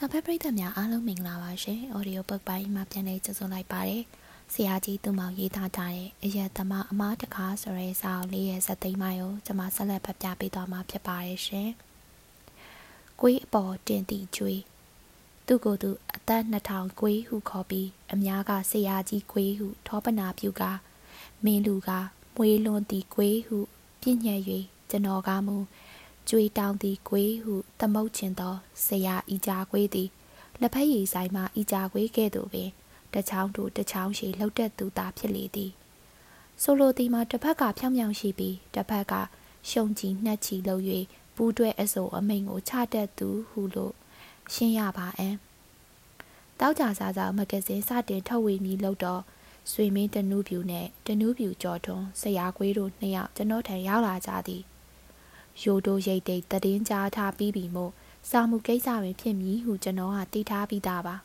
စာဖတ်ပရိသတ်များအားလုံးမင်္ဂလာပါရှင်။ Audio Book ပိုင်းမှာပြန်လည်ကြိုဆိုလိုက်ပါတယ်။ဆရာကြီးသူမောင်ရေးသားထားတဲ့အယက်သမားအမားတကားဆိုတဲ့စာအုပ်လေးရဲ့ဇာတ်သိမ်းပိုင်းကိုကျွန်မဆက်လက်ဖတ်ပြပေးသွားမှာဖြစ်ပါတယ်ရှင်။ကိုေးအပေါ်တင်တီကျွေးသူကိုယ်သူအသက်2000ကိုေးဟုခေါ်ပြီးအများကဆရာကြီးကိုေးဟုထောပနာပြုကမင်းလူကမွေးလွန်တီကိုေးဟုပြည့်ညက်၍ကျွန်တော်ကမူ ကြွေတောင်းသည်ကွေးဟုသမုတ်ချင်သောဆရာဤကြကွေးသည်လက်ဖက်ရည်ဆိုင်မှဤကြကွေးကဲ့သို့ပင်တချောင်းတို့တချောင်းရှိလှုပ်တဲ့သူသားဖြစ်လေသည်ဆိုလိုသည်မှာတစ်ဖက်ကဖြောင်းဖြောင်းရှိပြီးတစ်ဖက်ကရှုံကြည်နှက်ချီလုပ်၍ပူးတွဲအစိုးအမိန်ကိုချတတ်သူဟုလို့ရှင်းရပါအံတောက်ကြစားစားမဂဇင်းစတင်ထုတ်ဝေမည်လို့တော့ဆွေမင်းတနူးပြူနဲ့တနူးပြူကြော်ထွန်းဆရာကွေးတို့နှစ်ယောက်ကျွန်တော်ထံရောက်လာကြသည် ရိုတိုရိတ်တိတ်တည်င်းကြားထားပြီးပြီမို့စာမှုကိစ္စပင်ဖြစ်မည်ဟုကျွန်တော်ကတီးထားပြီးသားပါ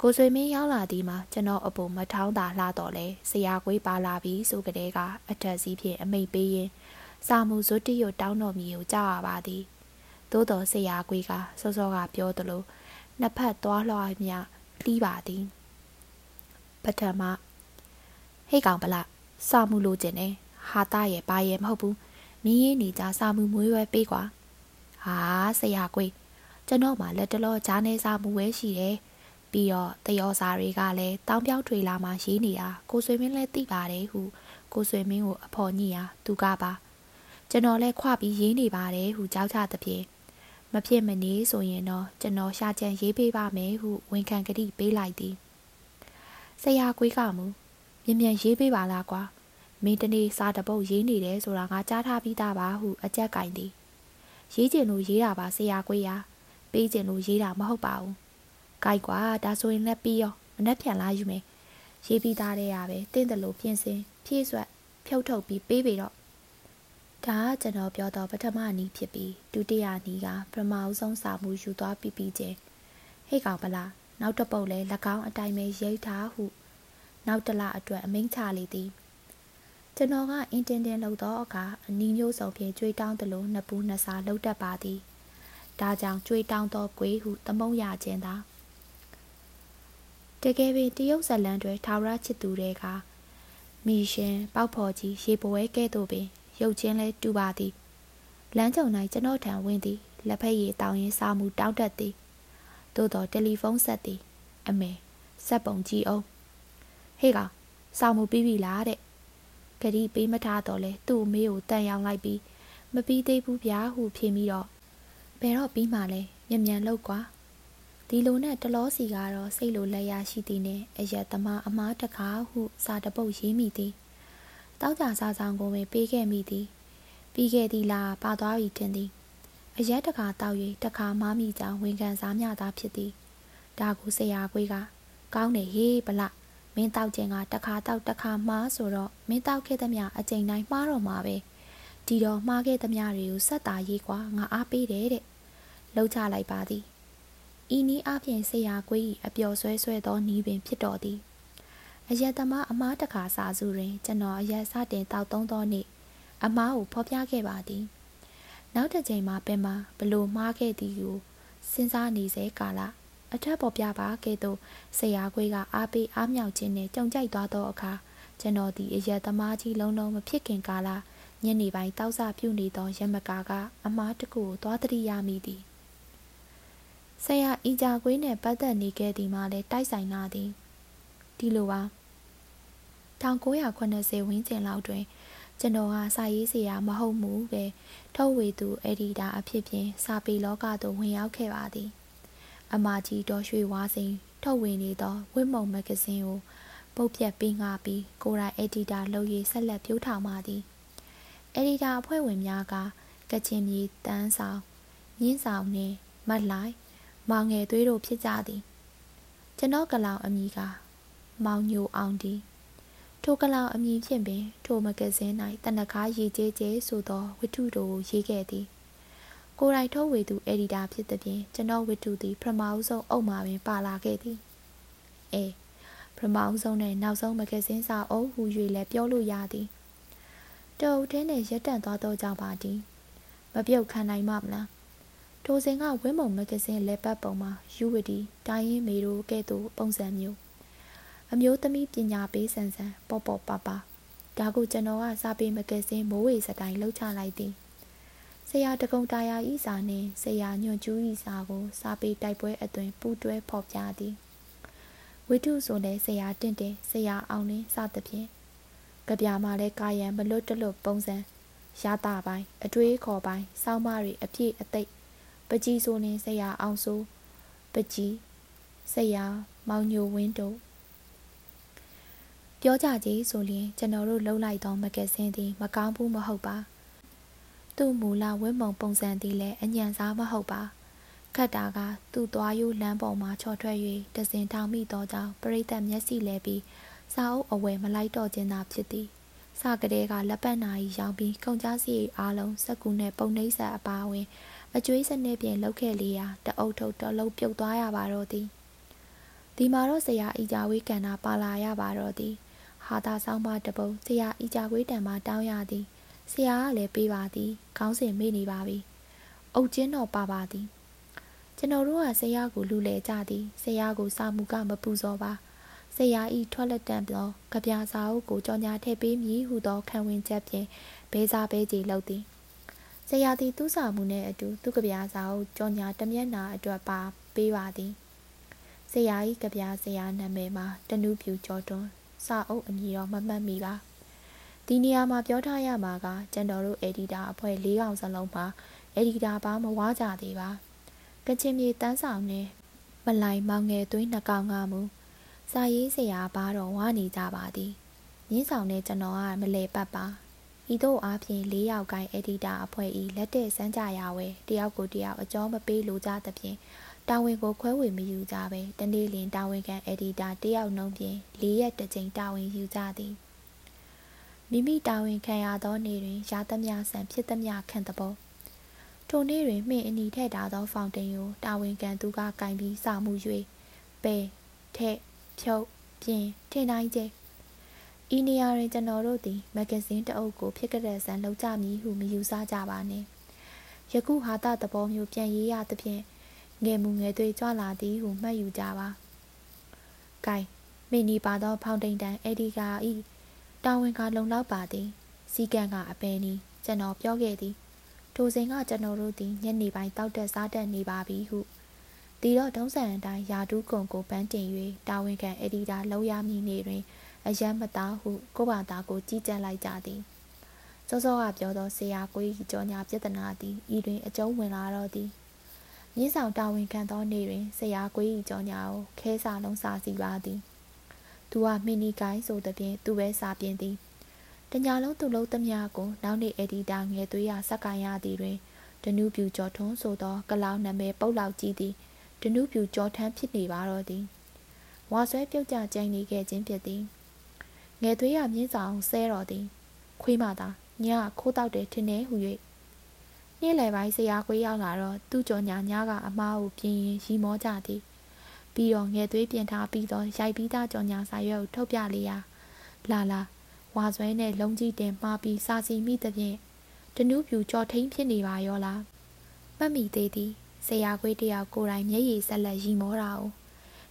ကိုဆွေမင်းရောက်လာသည်မှာကျွန်တော်အပေါ်မထောင်းတာလှတော့လဲဆရာကွေးပါလာပြီဆိုကြတဲ့ကအထက်စီးဖြင့်အမိတ်ပေးရင်စာမှုဇွတ်တိရတောင်းတော်မီကိုကြားရပါသည်သို့တော်ဆရာကွေးကစောစောကပြောသလိုနှစ်ဖက်သွားလွှားမြလှီးပါသည်ပထမဟေ့ကောင်ဗလာစာမှုလိုချင်တယ်ဟာတာရဲ့ဘာရဲ့မဟုတ်ဘူး မင်းရင်နေကြစာမှုမွေးရွယ်ပေးကွာဟာဆရာကွေကျွန်တော်မှလက်တလောဂျာနေစာမှုဝဲရှိတယ်ပြီးတော့တယောစာတွေကလည်းတောင်ပြောက်ထွေလာမှရေးနေတာကိုဆွေမင်းလည်းသိပါတယ်ဟုကိုဆွေမင်းကိုအဖော်ညိရာသူကပါကျွန်တော်လည်းခွပြီးရေးနေပါတယ်ဟုကြောက်ကြသဖြင့်မဖြစ်မနေဆိုရင်တော့ကျွန်တော်ရှာချန်ရေးပေးပါမယ်ဟုဝန်ခံကတိပေးလိုက်သည်ဆရာကွေးကမူမြန်မြန်ရေးပေးပါလားကွာ မင်းတနေ့စာတပုတ်ရေးနေတယ်ဆိုတာငါကြားထားပြီးသားပါဟုအကြက်ကင်သည်ရေးကျင်လို့ရေးတာပါဆရာကွေးရပေးကျင်လို့ရေးတာမဟုတ်ပါဘူးကြိုက်ကွာဒါဆိုရင်လည်းပြီးရောမနှက်ပြန်လာယူမယ်ရေးပြီးသားတဲ့ရပဲတင့်တယ်လို့ပြင်ဆင်ဖြည့်ဆွက်ဖြုတ်ထုတ်ပြီးပေးပေတော့ဒါကကျွန်တော်ပြောတော့ပထမနီးဖြစ်ပြီးဒုတိယနီးကပထမအဆုံးစာမှုယူသွားပြီးပြီးချင်းဟိတ်ကောင်ပလားနောက်တစ်ပုတ်လဲ၎င်းအတိုင်းပဲရိတ်ထားဟု နောက်တလအတွက်အမိန့်ချလေသည် ကျွန်တော်ကအင်တင်တင်လှုပ်သောအခါအနီးမျိုးစုံဖြင့်ကြွေးတောင်းသလိုနှစ်ပူးနှစ်စာလှုပ်တတ်ပါသည်ဒါကြောင့်ကြွေးတောင်းသောကွေးဟုသမုံရခြင်းသာတကယ်ပင်တရုတ်ဇလန်တွေထာဝရချစ်သူတွေကမီရှင်ပေါက်ဖော်ကြီးရေပွဲကဲ့သို့ပင်ရုပ်ချင်းလဲတူပါသည်လမ်းကြုံ၌ကျွန်တော်ထံဝင်သည်လက်ဖက်ရည်တောင်းရင်စာမှုတောင်းတတ်သည်သို့တော်တယ်လီဖုန်းဆက်သည်အမေဆက်ပုံကြည့်အောင်ဟေးကောင်စာမှုပြီးပြီလားတဲ့ ဂရီပေးမထားတော့လဲသူ့အမေကိုတန်ရောင်လိုက်ပြီးမပြီးသေးဘူးဗျာဟုဖြေမိတော့ဘယ်တော့ပြီးမှလဲမြန်မြန်လောက်ကွာဒီလိုနဲ့တလောစီကတော့စိတ်လိုလက်ရရှိသည်နဲ့အရက်သမားအမားတကားဟုစာတပုတ်ရေးမိသည်တောက်ကြစားဆောင်ကိုပဲပေးခဲ့မိသည်ပြီးခဲ့သည်လားပါသွားပြီတင်သည်အရက်တကာတောက်၍တခါမားမိကြောင်ဝန်ခံစားမျှသားဖြစ်သည်ဒါကိုဆရာကွေးကကောင်းတယ်ဟေးဗလ မင်းတောက်ခြင်းကတခါတောက်တခါမှားဆိုတော့မင်းတောက်ခဲ့သမျှအကျိန်တိုင်းမှားတော့မှာပဲဒီတော့မှားခဲ့သမျှတွေကိုဆက်တာရေးကွာငါအားပေးတယ်တဲ့လှုပ်ချလိုက်ပါသည်ဤနည်းအပြင်ဆရာကွေး၏အပျော်ဆွဲဆွဲသောနီးပင်ဖြစ်တော်သည်အယက်သမားအမားတခါစာစုတွင်ကျွန်တော်အယက်စတင်တောက်သုံးသောနေ့အမားကိုဖော်ပြခဲ့ပါသည်နောက်တစ်ချိန်မှာပင်မှာဘလို့မှားခဲ့သည်ကိုစဉ်းစားနေစေကာလ အထက်ပေါ်ပြပါကဲ့သို့ဆရာခွေးကအားပေးအားမြောက်ခြင်းနဲ့ကြုံကြိုက်သွားသောအခါကျွန်တော်ဒီအရက်သမားကြီးလုံးလုံးမဖြစ်ခင်ကာလညနေပိုင်းတောက်ဆပြုနေသောရမကာကအမားတကူကိုသွားတရိရမိသည်ဆရာအီဂျာခွေးနှင့်ပတ်သက်နေခဲ့သည်မှလည်းတိုက်ဆိုင်လာသည်ဒီလိုပါ1980ဝန်းကျင်လောက်တွင်ကျွန်တော်ဟာစာရေးဆရာမဟုတ်မှုပဲထုတ်ဝေသူအက်ဒီတာအဖြစ်ဖြင့်စာပေလောကသို့ဝင်ရောက်ခဲ့ပါသည် အမကြီးတော်ရွှေဝါစိန်ထုတ်ဝေနေသောဝစ်မုံမဂ္ဂဇင်းကိုပုတ်ပြတ်ပေးငါပြီးကိုရိုင်းအက်ဒီတာလုပ်ရဆက်လက်ပြိုးထောင်ပါသည်အက်ဒီတာအဖွဲ့ဝင်များကကချင်ပြည်တန်းဆောင်မြင်းဆောင်နှင့်မတ်လိုက်မောင်ငယ်သွေးတို့ဖြစ်ကြသည်ကျွန်တော်ကလောင်အမည်ကမောင်ညိုအောင်ဒီထိုကလောင်အမည်ဖြင့်ပင်ထိုမဂ္ဂဇင်း၌တနခါရေးကျေးကျေးဆိုသောဝတ္ထုတို့ကိုရေးခဲ့သည် ကိုယ်တိုင်ထုတ်ဝေသူအက်ဒီတာဖြစ်သည်ဖြင့်ကျွန်တော်ဝတ္ထုသည်ပထမဦးဆုံးအုပ်မှာပင်ပါလာခဲ့သည်အဲပထမဦးဆုံးနဲ့နောက်ဆုံးမဂ္ဂဇင်းစာအုပ်ဟူ၍လည်းပြောလို့ရသည်တုတ်ထဲနဲ့ရက်တန့်သွားတော့ကြောင့်ပါသည်မပြုတ်ခံနိုင်မှမလားထိုစဉ်ကဝင်းမုံမဂဇင်းလက်ပတ်ပုံမှာယူဝတီတိုင်းရင်းမေတို့ကဲ့သို့ပုံစံမျိုးအမျိုးသမီးပညာပေးဆန်ဆန်ပေါ့ပေါ့ပါပါဒါကိုကျွန်တော်ကစာပေမဂဇင်းမိုးဝေစတိုင်လှုပ်ချလိုက်သည်ဆ ရာတကုံတာယာဤစာနှင့်ဆရာညွန့်ကျူးဤစာကို စာပေတိုက်ပွဲအသွင်ပူးတွဲဖော်ပြသည်ဝိတုဆိုလည်းဆရာတင့်တင်ဆရာအောင်လင်းစသဖြင့်ကြပြမှာလည်းကာယံမလွတ်တလွတ်ပုံစံရတာပိုင်းအတွေးခေါ်ပိုင်းစောင်းမတွေအပြည့်အသိပကြီးဆိုရင်ဆရာအောင်ဆိုပကြီးဆရာမောင်ညိုဝင်းတို့ပြောကြကြည်ဆိုရင်ကျွန်တော်တို့လှုပ်လိုက်သောမဂဇင်းသည်မကောင်းဘူးမဟုတ်ပါ သူ့မူလဝင်းမုံပုံစံသည်လည်းအညံစားမဟုတ်ပါခတ်တာကသူ့သွားရိုးလမ်းပေါ်မှာချော်ထွက်၍တစင်ထောင်မိသောကြောင့်ပရိသတ်မျက်စိလဲပြီးစာအုပ်အဝယ်မလိုက်တော့ခြင်းသာဖြစ်သည်စကတဲ့ကလက်ပတ်နာရီရောင်းပြီးကုန်ကြစီအားလုံးစက်ကူနဲ့ပုံနှိမ့်ဆက်အပါဝင်အကျွေးစနစ်ပြင်လောက်ခဲ့လေရာတအုပ်ထုတ်တလုံးပြုတ်သွားရပါတော့သည်ဒီမှာတော့ဆရာအီကြဝေးကန်နာပါလာရပါတော့သည်ဟာသာဆောင်မတပုံဆရာအီကြဝေးတံမှာတောင်းရသည် ဆရာကလည်းပေးပါသည်ခေါင်းစဉ်မေ့နေပါပြီအုတ်ကျင်းတော့ပါပါသည်ကျွန်တော်တို့ကဆရာကိုလူလဲကြသည်ဆရာကိုစာမှုကမပူဇော်ပါဆရာဤထွက်လက်တံသောကြပြစာအုပ်ကိုကြောညာထည့်ပေးမည်ဟုသောခံဝင်ချက်ဖြင့်ဘေးစားပေးကြည်လုပ်သည်ဆရာသည်သူ့စာမှုနှင့်အတူသူ့ကြပြစာအုပ်ကြောညာတမျက်နာအတွက်ပါပေးပါသည်ဆရာဤကြပြဆရာနာမည်မှာတနုပြူကျော်တွန်းစာအုပ်အမည်တော့မမှတ်မိပါ ဒီနေရာမှာပြောထားရမှာကကျန်တော်တို့အက်ဒီတာအဖွဲ့၄កောင်စလုံးမှာအက်ဒီတာဘာမဝါကြသေးပါကချင်မြေတန်းဆောင်နဲ့မလိုက်မောင်ငယ်သွေးနှကောင်ကမူစာရေးဆရာဘာတော့ဝါနေကြပါသည်မြင်းဆောင်နဲ့ကျွန်တော်ကမလဲပတ်ပါဤသို့အားဖြင့်၄ယောက်ကိုင်းအက်ဒီတာအဖွဲ့ဤလက်တဲ့စမ်းကြရဝဲတယောက်ကိုတယောက်အကြောမပေးလိုကြသဖြင့်တာဝန်ကိုခွဲဝေမယူကြပဲတနေ့လင်တာဝန်ခံအက်ဒီတာတယောက်နှုံးဖြင့်၄ရက်တစ်ကြိမ်တာဝန်ယူကြသည် မိမိတာဝန်ခံရသောနေ့တွင်ရာသမျှဆန်ဖြစ်သမျှခံသဘောထိုနေ့တွင်မှင်အနီထည့်ထားသောဖောင်တိန်ကိုတာဝန်ခံသူကကင်ပြီးစာမှု၍ပဲထက်ဖြုတ်ပြင်ထင်တိုင်းကျဲဤနေရာတွင်ကျွန်တော်တို့သည်မဂဇင်းတအုပ်ကိုဖြစ်ကြတဲ့ဆန်လောက်ကြမည်ဟုမယူဆကြပါနှင့်ယခုဟာတာသဘောမျိုးပြန်ရေးရသဖြင့်ငယ်မှုငယ်သွေးကြွလာသည်ဟုမှတ်ယူကြပါ။ကဲမိနီပါသောဖောင်တိန်တန်အဒီကာဤ တာဝန်ကလုံလောက်ပါသည်စီကံကအပဲနီကျွန်တော်ပြောခဲ့သည်ထိုစဉ်ကကျွန်တော်တို့သည်ညနေပိုင်းတောက်တက်စားတက်နေပါပြီဟုဒီတော့ဒုံးဆန်အတိုင်းယာတူးကုံကိုပန်းတင်၍တာဝန်ခံအဒီတာလောက်ရမည်နေတွင်အယမ်းမသားဟုကိုဘာသားကိုကြီးကြပ်လိုက်ကြသည်စောစောကပြောသောဆရာကိုကြီးကြောညာပြဿနာသည်ဤတွင်အကျုံးဝင်လာတော့သည်မြင်းဆောင်တာဝန်ခံသောနေ့တွင်ဆရာကိုကြီးကြောညာကိုခဲစာလုံးစာစီပါသည် သူကမီနီကိုင်းဆိုတဲ့ဖြင့်သူပဲစာပြင်းသည်တညာလုံးသူလုံးသမျှကိုနောက်နေ့အက်ဒီတာငယ်သွေးရစက္ကရသည်တွင်ဒနုပြူကျော်ထွန်းဆိုသောကလောင်နာမည်ပုတ်လောက်ကြီးသည်ဒနုပြူကြောထမ်းဖြစ်နေပါတော့သည်ဝါဆွဲပြုတ်ကြကြိုင်နေခဲ့ခြင်းဖြစ်သည်ငယ်သွေးရမြင်းဆောင်ဆဲတော်သည် ခွေးမသာညခိုးတောက်တယ်ထင်နေဟု၍နေ့လယ်ပိုင်းဆရာခွေးရောက်လာတော့သူ့ကြော်ညာညကအမားကိုပြင်းရင်ရီမောကြသည် ပြီးတော့ငယ်သွေးပြင်ထားပြီးတော့ရိုက်ပြီးသားကြော်ညာစာရွက်ကိုထုတ်ပြလေရာလာလာဝါဆွဲနဲ့လုံးကြီးတင်မှားပြီးစာစီမိသဖြင့်တနူးပြူကြော်ထိန်ဖြစ်နေပါရောလားမှတ်မိသေးသည်ဆရာခွေးတယောက်ကိုယ်တိုင်မျက်ရည်ဆက်လက်ရီမောတာ哦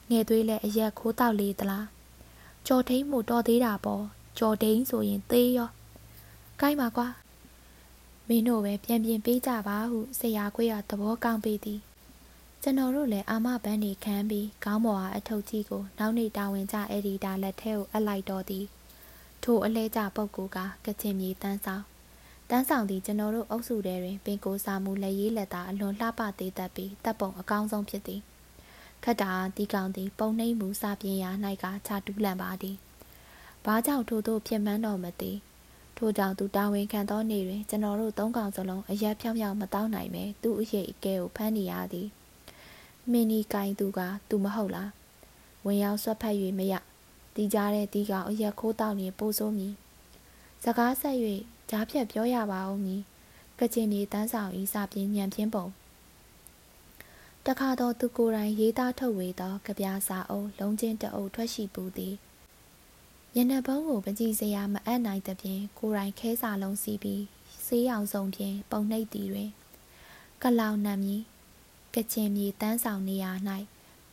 ငယ်သွေးလည်းအရက်ခိုးတောက်လေသလားကြော်ထိန်မှုတော်သေးတာပေါ့ကြော်ထိန်ဆိုရင်သေးရောကိုင်းပါကွာမင်းတို့ပဲပြန်ပြင်ပေးကြပါဟုဆရာခွေးကသဘောကောင်းပေးသည် ကျွန်တော်တို့လည်းအာမဘန်းနေခန်းပြီးခေါင်းပေါ်အားအထုပ်ကြီးကိုနောက်နေတာဝန်ကျအက်ဒီတာလက်ထဲကိုအပ်လိုက်တော့သည်ထိုအလဲကျပုတ်ကူကကချင်မြေတန်းဆောင်တန်းဆောင်သည်ကျွန်တော်တို့အုပ်စုထဲတွင်ပင်ကိုစာမှုလက်ရေးလက်သားအလွန်လှပသေးတတ်ပြီးတပ်ပုံအကောင်းဆုံးဖြစ်သည်ခတ်တာတီကောင်သည် ပုံနှိမ့်မှုစာပြင်းရာ၌ကခြာတူးလန့်ပါသည်ဘာကြောင့်ထို့သို့ဖြစ်မှန်းတော့မသိထို့ကြောင့်သူတာဝန်ခံသောနေ့တွင်ကျွန်တော်တို့သုံးကောင်စလုံးအရက်ဖြောင်းဖြောင်းမတောင်းနိုင်ပဲသူ့အရေးအကဲကိုဖမ်းနေရသည် မင်းနီကိုင်းသူကသူမဟုတ်လားဝင်ရောက်ဆွတ်ဖက်၍မရတီးကြတဲ့တီးကောင်အရက်ခိုးတောက်ရင်ပိုးဆိုးမည်စကားဆက်၍ကြားဖြတ်ပြောရပါဦးမည်ကချင်ပြည်တန်းဆောင်ဤစာပြင်းညံပြင်းပုံတခါတော့သူကိုယ်တိုင်ရေးသားထုတ်ဝေသောကြပြစာအုပ်လုံးချင်းတအုပ်ထွက်ရှိပူသည်ညနေပုံးကိုပကြည်စရာမအပ်နိုင်သဖြင့်ကိုယ်တိုင်ခဲစာလုံးစီးပြီးဆေးရောင်စုံဖြင့်ပုံနှိပ်သည်တွင်ကလောင်နံမည် ကချင်မြေတန်းဆောင်နေရာ၌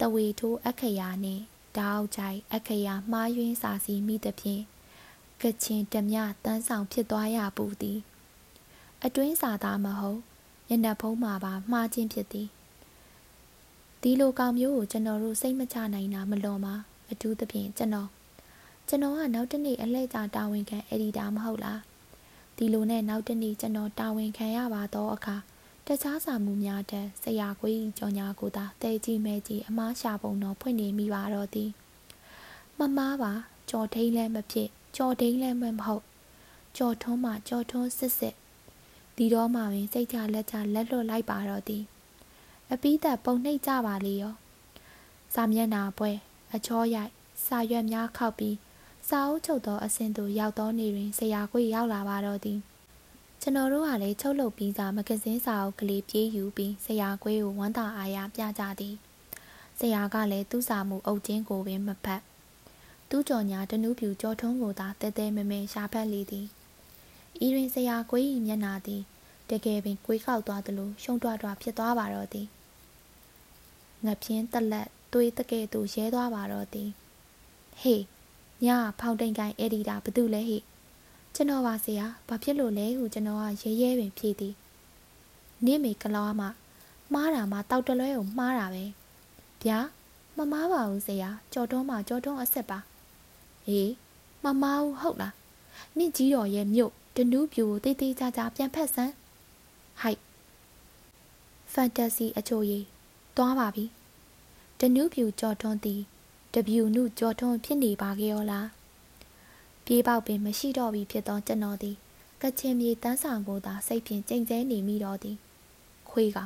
တဝေထိုးအခရာနှင့်တောက်ကြိုက်အခရာမှားယွင်းစာစီမိသဖြင့်ကချင်ဓမြတန်းဆောင်ဖြစ်သွားရပူသည်အတွင်းစာသားမဟုတ်ညနေဖုံးမှာပါမှားခြင်းဖြစ်သည်ဒီလိုကောင်မျိုးကိုကျွန်တော်တို့စိတ်မချနိုင်တာမလွန်ပါအထူးသဖြင့်ကျွန်တော်ကျွန်တော်ကနောက်တနေ့အလှည့်ကျတာဝန်ခံအက်ဒီတာမဟုတ်လားဒီလိုနဲ့နောက်တနေ့ကျွန်တော်တာဝန်ခံရပါတော့အခါ တခြားစာမှုများတဲ့ဆရာကွေးကြော်ညာကိုသာတဲကြီးမဲကြီးအမားရှာပုံတော့ဖွင့်နေမိပါတော့သည်မမားပါကြော်ထိန်လည်းမဖြစ်ကြော်ထိန်လည်းမဟုတ်ကြော်ထုံးမှကြော်ထုံးစစ်စစ်ဒီတော့မှပင်စိတ်ချလက်ချလက်လွတ်လိုက်ပါတော့သည်အပီးသက်ပုံနှိပ်ကြပါလေရောစာမျက်နာပွဲအချောရိုက်စာရွက်များခောက်ပြီးစာအုပ်ချုပ်သောအဆင့်သို့ရောက်သောနေ့တွင်ဆရာကွေရောက်လာပါတော့သည် ကျွန်တော်တို့ကလည်းချုပ်လုပ်ပြီးသားမဂဇင်းစာအုပ်ကလေးပြေးယူပြီးဆရာကွေကိုဝမ်းသာအားရပြကြသည်ဆရာကလည်းသူ့စာမှုအုပ်ချင်းကိုပင်မဖတ်သူ့ကြော်ညာတနူးပြူကြောထုံးကိုသာတဲတဲမဲမဲရှာဖတ်လေသည်ဤတွင်ဆရာကွေ၏မျက်နာသည်တကယ်ပင်ကွေးခောက်သွားသလိုရှုံတွတွဖြစ်သွားပါတော့သည်ငပြင်းတက်လက်သွေးတကယ်သူရဲသွားပါတော့သည်ဟေးညဖောင်တိန်ကိုင်အက်ဒီတာဘသူလဲဟိ ကျွန်တော်ပါဆရာဘာဖြစ်လို့လဲဟုကျွန်တော်ကရဲရဲပင်ဖြေသည်နေမေကလောမှမှားတာမှတောက်တလွဲကိုမှားတာပဲဗျာမမားပါဘူးဆရာကြော်တွန်းမှကြော်တွန်းအစ်စ်ပါအေးမမားဘူးဟုတ်လားနင့်ကြီးတော်ရဲ့မြို့တနူးပြူကိုတိတ်တိတ်ကြကြပြန်ဖက်စမ်းဟိုက်ဖန်တစီအချိုရီသွားပါပြီတနူးပြူကြော်တွန်းသည်တပြူနုကြော်ထွန်းဖြစ်နေပါကြရောလား ပြေးပေါက်ပင်မရှိတော့ပြီဖြစ်သောကျွန်တော်သည်ကချင်မြေတန်းဆောင်ကိုသာစိတ်ဖြင့်ကြိမ်ကျဲနေမိတော့သည်ခွေးက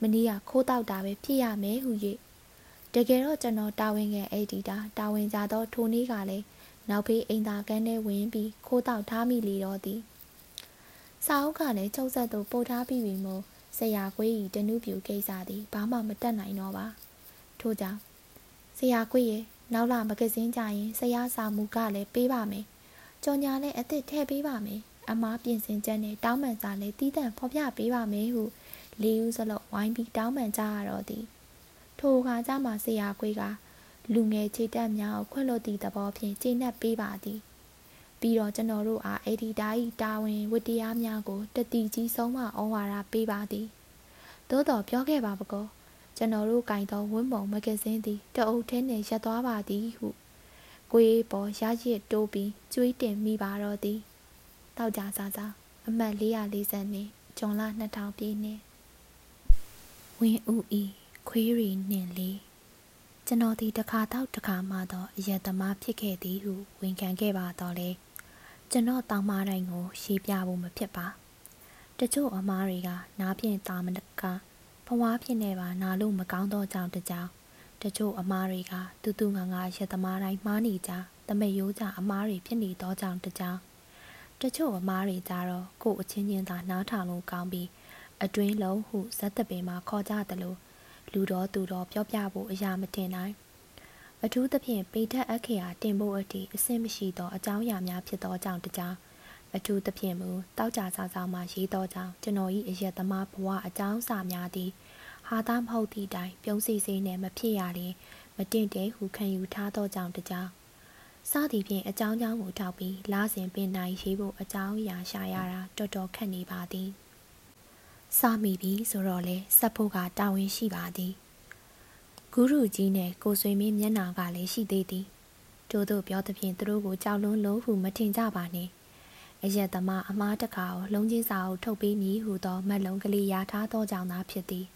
မနီးကခိုးတောက်တာပဲဖြစ်ရမယ်ဟု၍တကယ်တော့ကျွန်တော်တာဝန်ငယ်အဲ့ဒီတာတာဝန်ကြသောထိုနေ့ကလည်းနောက်ဖေးအိမ်သာကန်းထဲဝင်ပြီးခိုးတောက်ထားမိလေတော့သည်စာအုပ်ကလည်းချုပ်ဆက်သူပို့ထားပြီးပြီမို့ဆရာကွေးဤတနုပြူကိစ္စသည်ဘာမှမတက်နိုင်တော့ပါထို့ကြောင့်ဆရာခွေရဲ့နောက်လာမဂဇင်းကြရင်ဆရာစာမူကလည်းပေးပါမယ် ကြော်ညာလည်းအစ်စ်ထည့်ပေးပါမယ်အမားပြင်ဆင်ချက်နဲ့တောင်းပန်စာလည်းတီးတန့်ဖော်ပြပေးပါမယ်ဟုလေးဦးစလုံးဝိုင်းပြီးတောင်းပန်ကြရတော့သည်ထိုအခါကျမှဆရာခွေကလူငယ်ခြေတက်များကိုခွင့်လွှတ်သည့်သဘောဖြင့်ကျေနပ်ပေးပါသည်ပြီးတော့ကျွန်တော်တို့အားအက်ဒီတာ၏တာဝန်ဝတ္တရားများကိုတတိကြီးဆုံးမဩဝါဒပေးပါသည်သို့တော်ပြောခဲ့ပါပကောကျွန်တော်တို့ကင်သောဝင်းပုံမဂဇင်းသည်တအုပ်ထဲနှင့်ရက်သွားပါသည်ဟု ကိုေးပေါ်ရရစ်တိုးပြီးကျွေးတင်မိပါတော့သည်တောက်ကြစားစားအမှတ်440နှင့်ဂျွန်လ2000ပြည့်နှစ်ဝင်းဦးဤခွေးရီနှင့်လေးကျွန်တော်ဒီတစ်ခါတော့တစ်ခါမှတော့အယက်သမားဖြစ်ခဲ့သည်ဟုဝန်ခံခဲ့ပါတော့လေကျွန်တော်တောင်းမတိုင်းကိုရှေးပြဖို့မဖြစ်ပါတချို့အမားတွေကနားဖြင့်တာမနကဘဝဖြစ်နေပါနာလို့မကောင်းသောကြောင့်တကြောင် တချို့အမားတွေကတူတူငါငါရက်သမားတိုင်းမှားနေကြတမရိုးကြအမားတွေဖြစ်နေသောကြောင့်တကြောင်တချို့အမားတွေကြတော့ကို့အချင်းချင်းသာနားထောင်လို့ကောင်းပြီးအတွင်းလုံးဟုဇက်တပင်မှာခေါ်ကြသလိုလူတော်သူတော်ပြောပြဖို့အရာမတင်နိုင်အထူးသဖြင့်ပေထက်အခရာတင်ဖို့အထိအဆင့်မရှိသောအကြောင်းအရာများဖြစ်သောကြောင့်တကြောင်အထူးသဖြင့်မူတောက်ကြစားစားမှရေးသောကြောင့်ကျွန်တော်၏အရက်သမားဘဝအကြောင်းစာများသည် ဟာသားမဟုတ်သည့်တိုင်ပြုံးစီစီနှင့်မဖြစ်ရလျင်မတင့်တယ်ဟုခံယူထားသောကြောင့်တကြောင်စသည်ဖြင့်အကြောင်းကြောင်းကိုထောက်ပြီးလာစဉ်ပင်နိုင်ရေးဖို့အကြောင်းအရာရှာရတာတော်တော်ခက်နေပါသည်စမိပြီဆိုတော့လေစက်ဖို့ကတာဝန်ရှိပါသည်ဂုရုကြီးနဲ့ကိုဆွေမင်းမျက်နာကလည်းရှိသေးသည်တို့တို့ပြောသဖြင့်သူတို့ကိုကြောက်လွန်းလို့ဟုမထင်ကြပါနဲ့အရက်သမားအမားတကာကိုလုံးချင်းစာအုပ်ထုတ်ပေးမည်ဟုသောမက်လုံးကလေးရထားသောကြောင့်သာဖြစ်သည်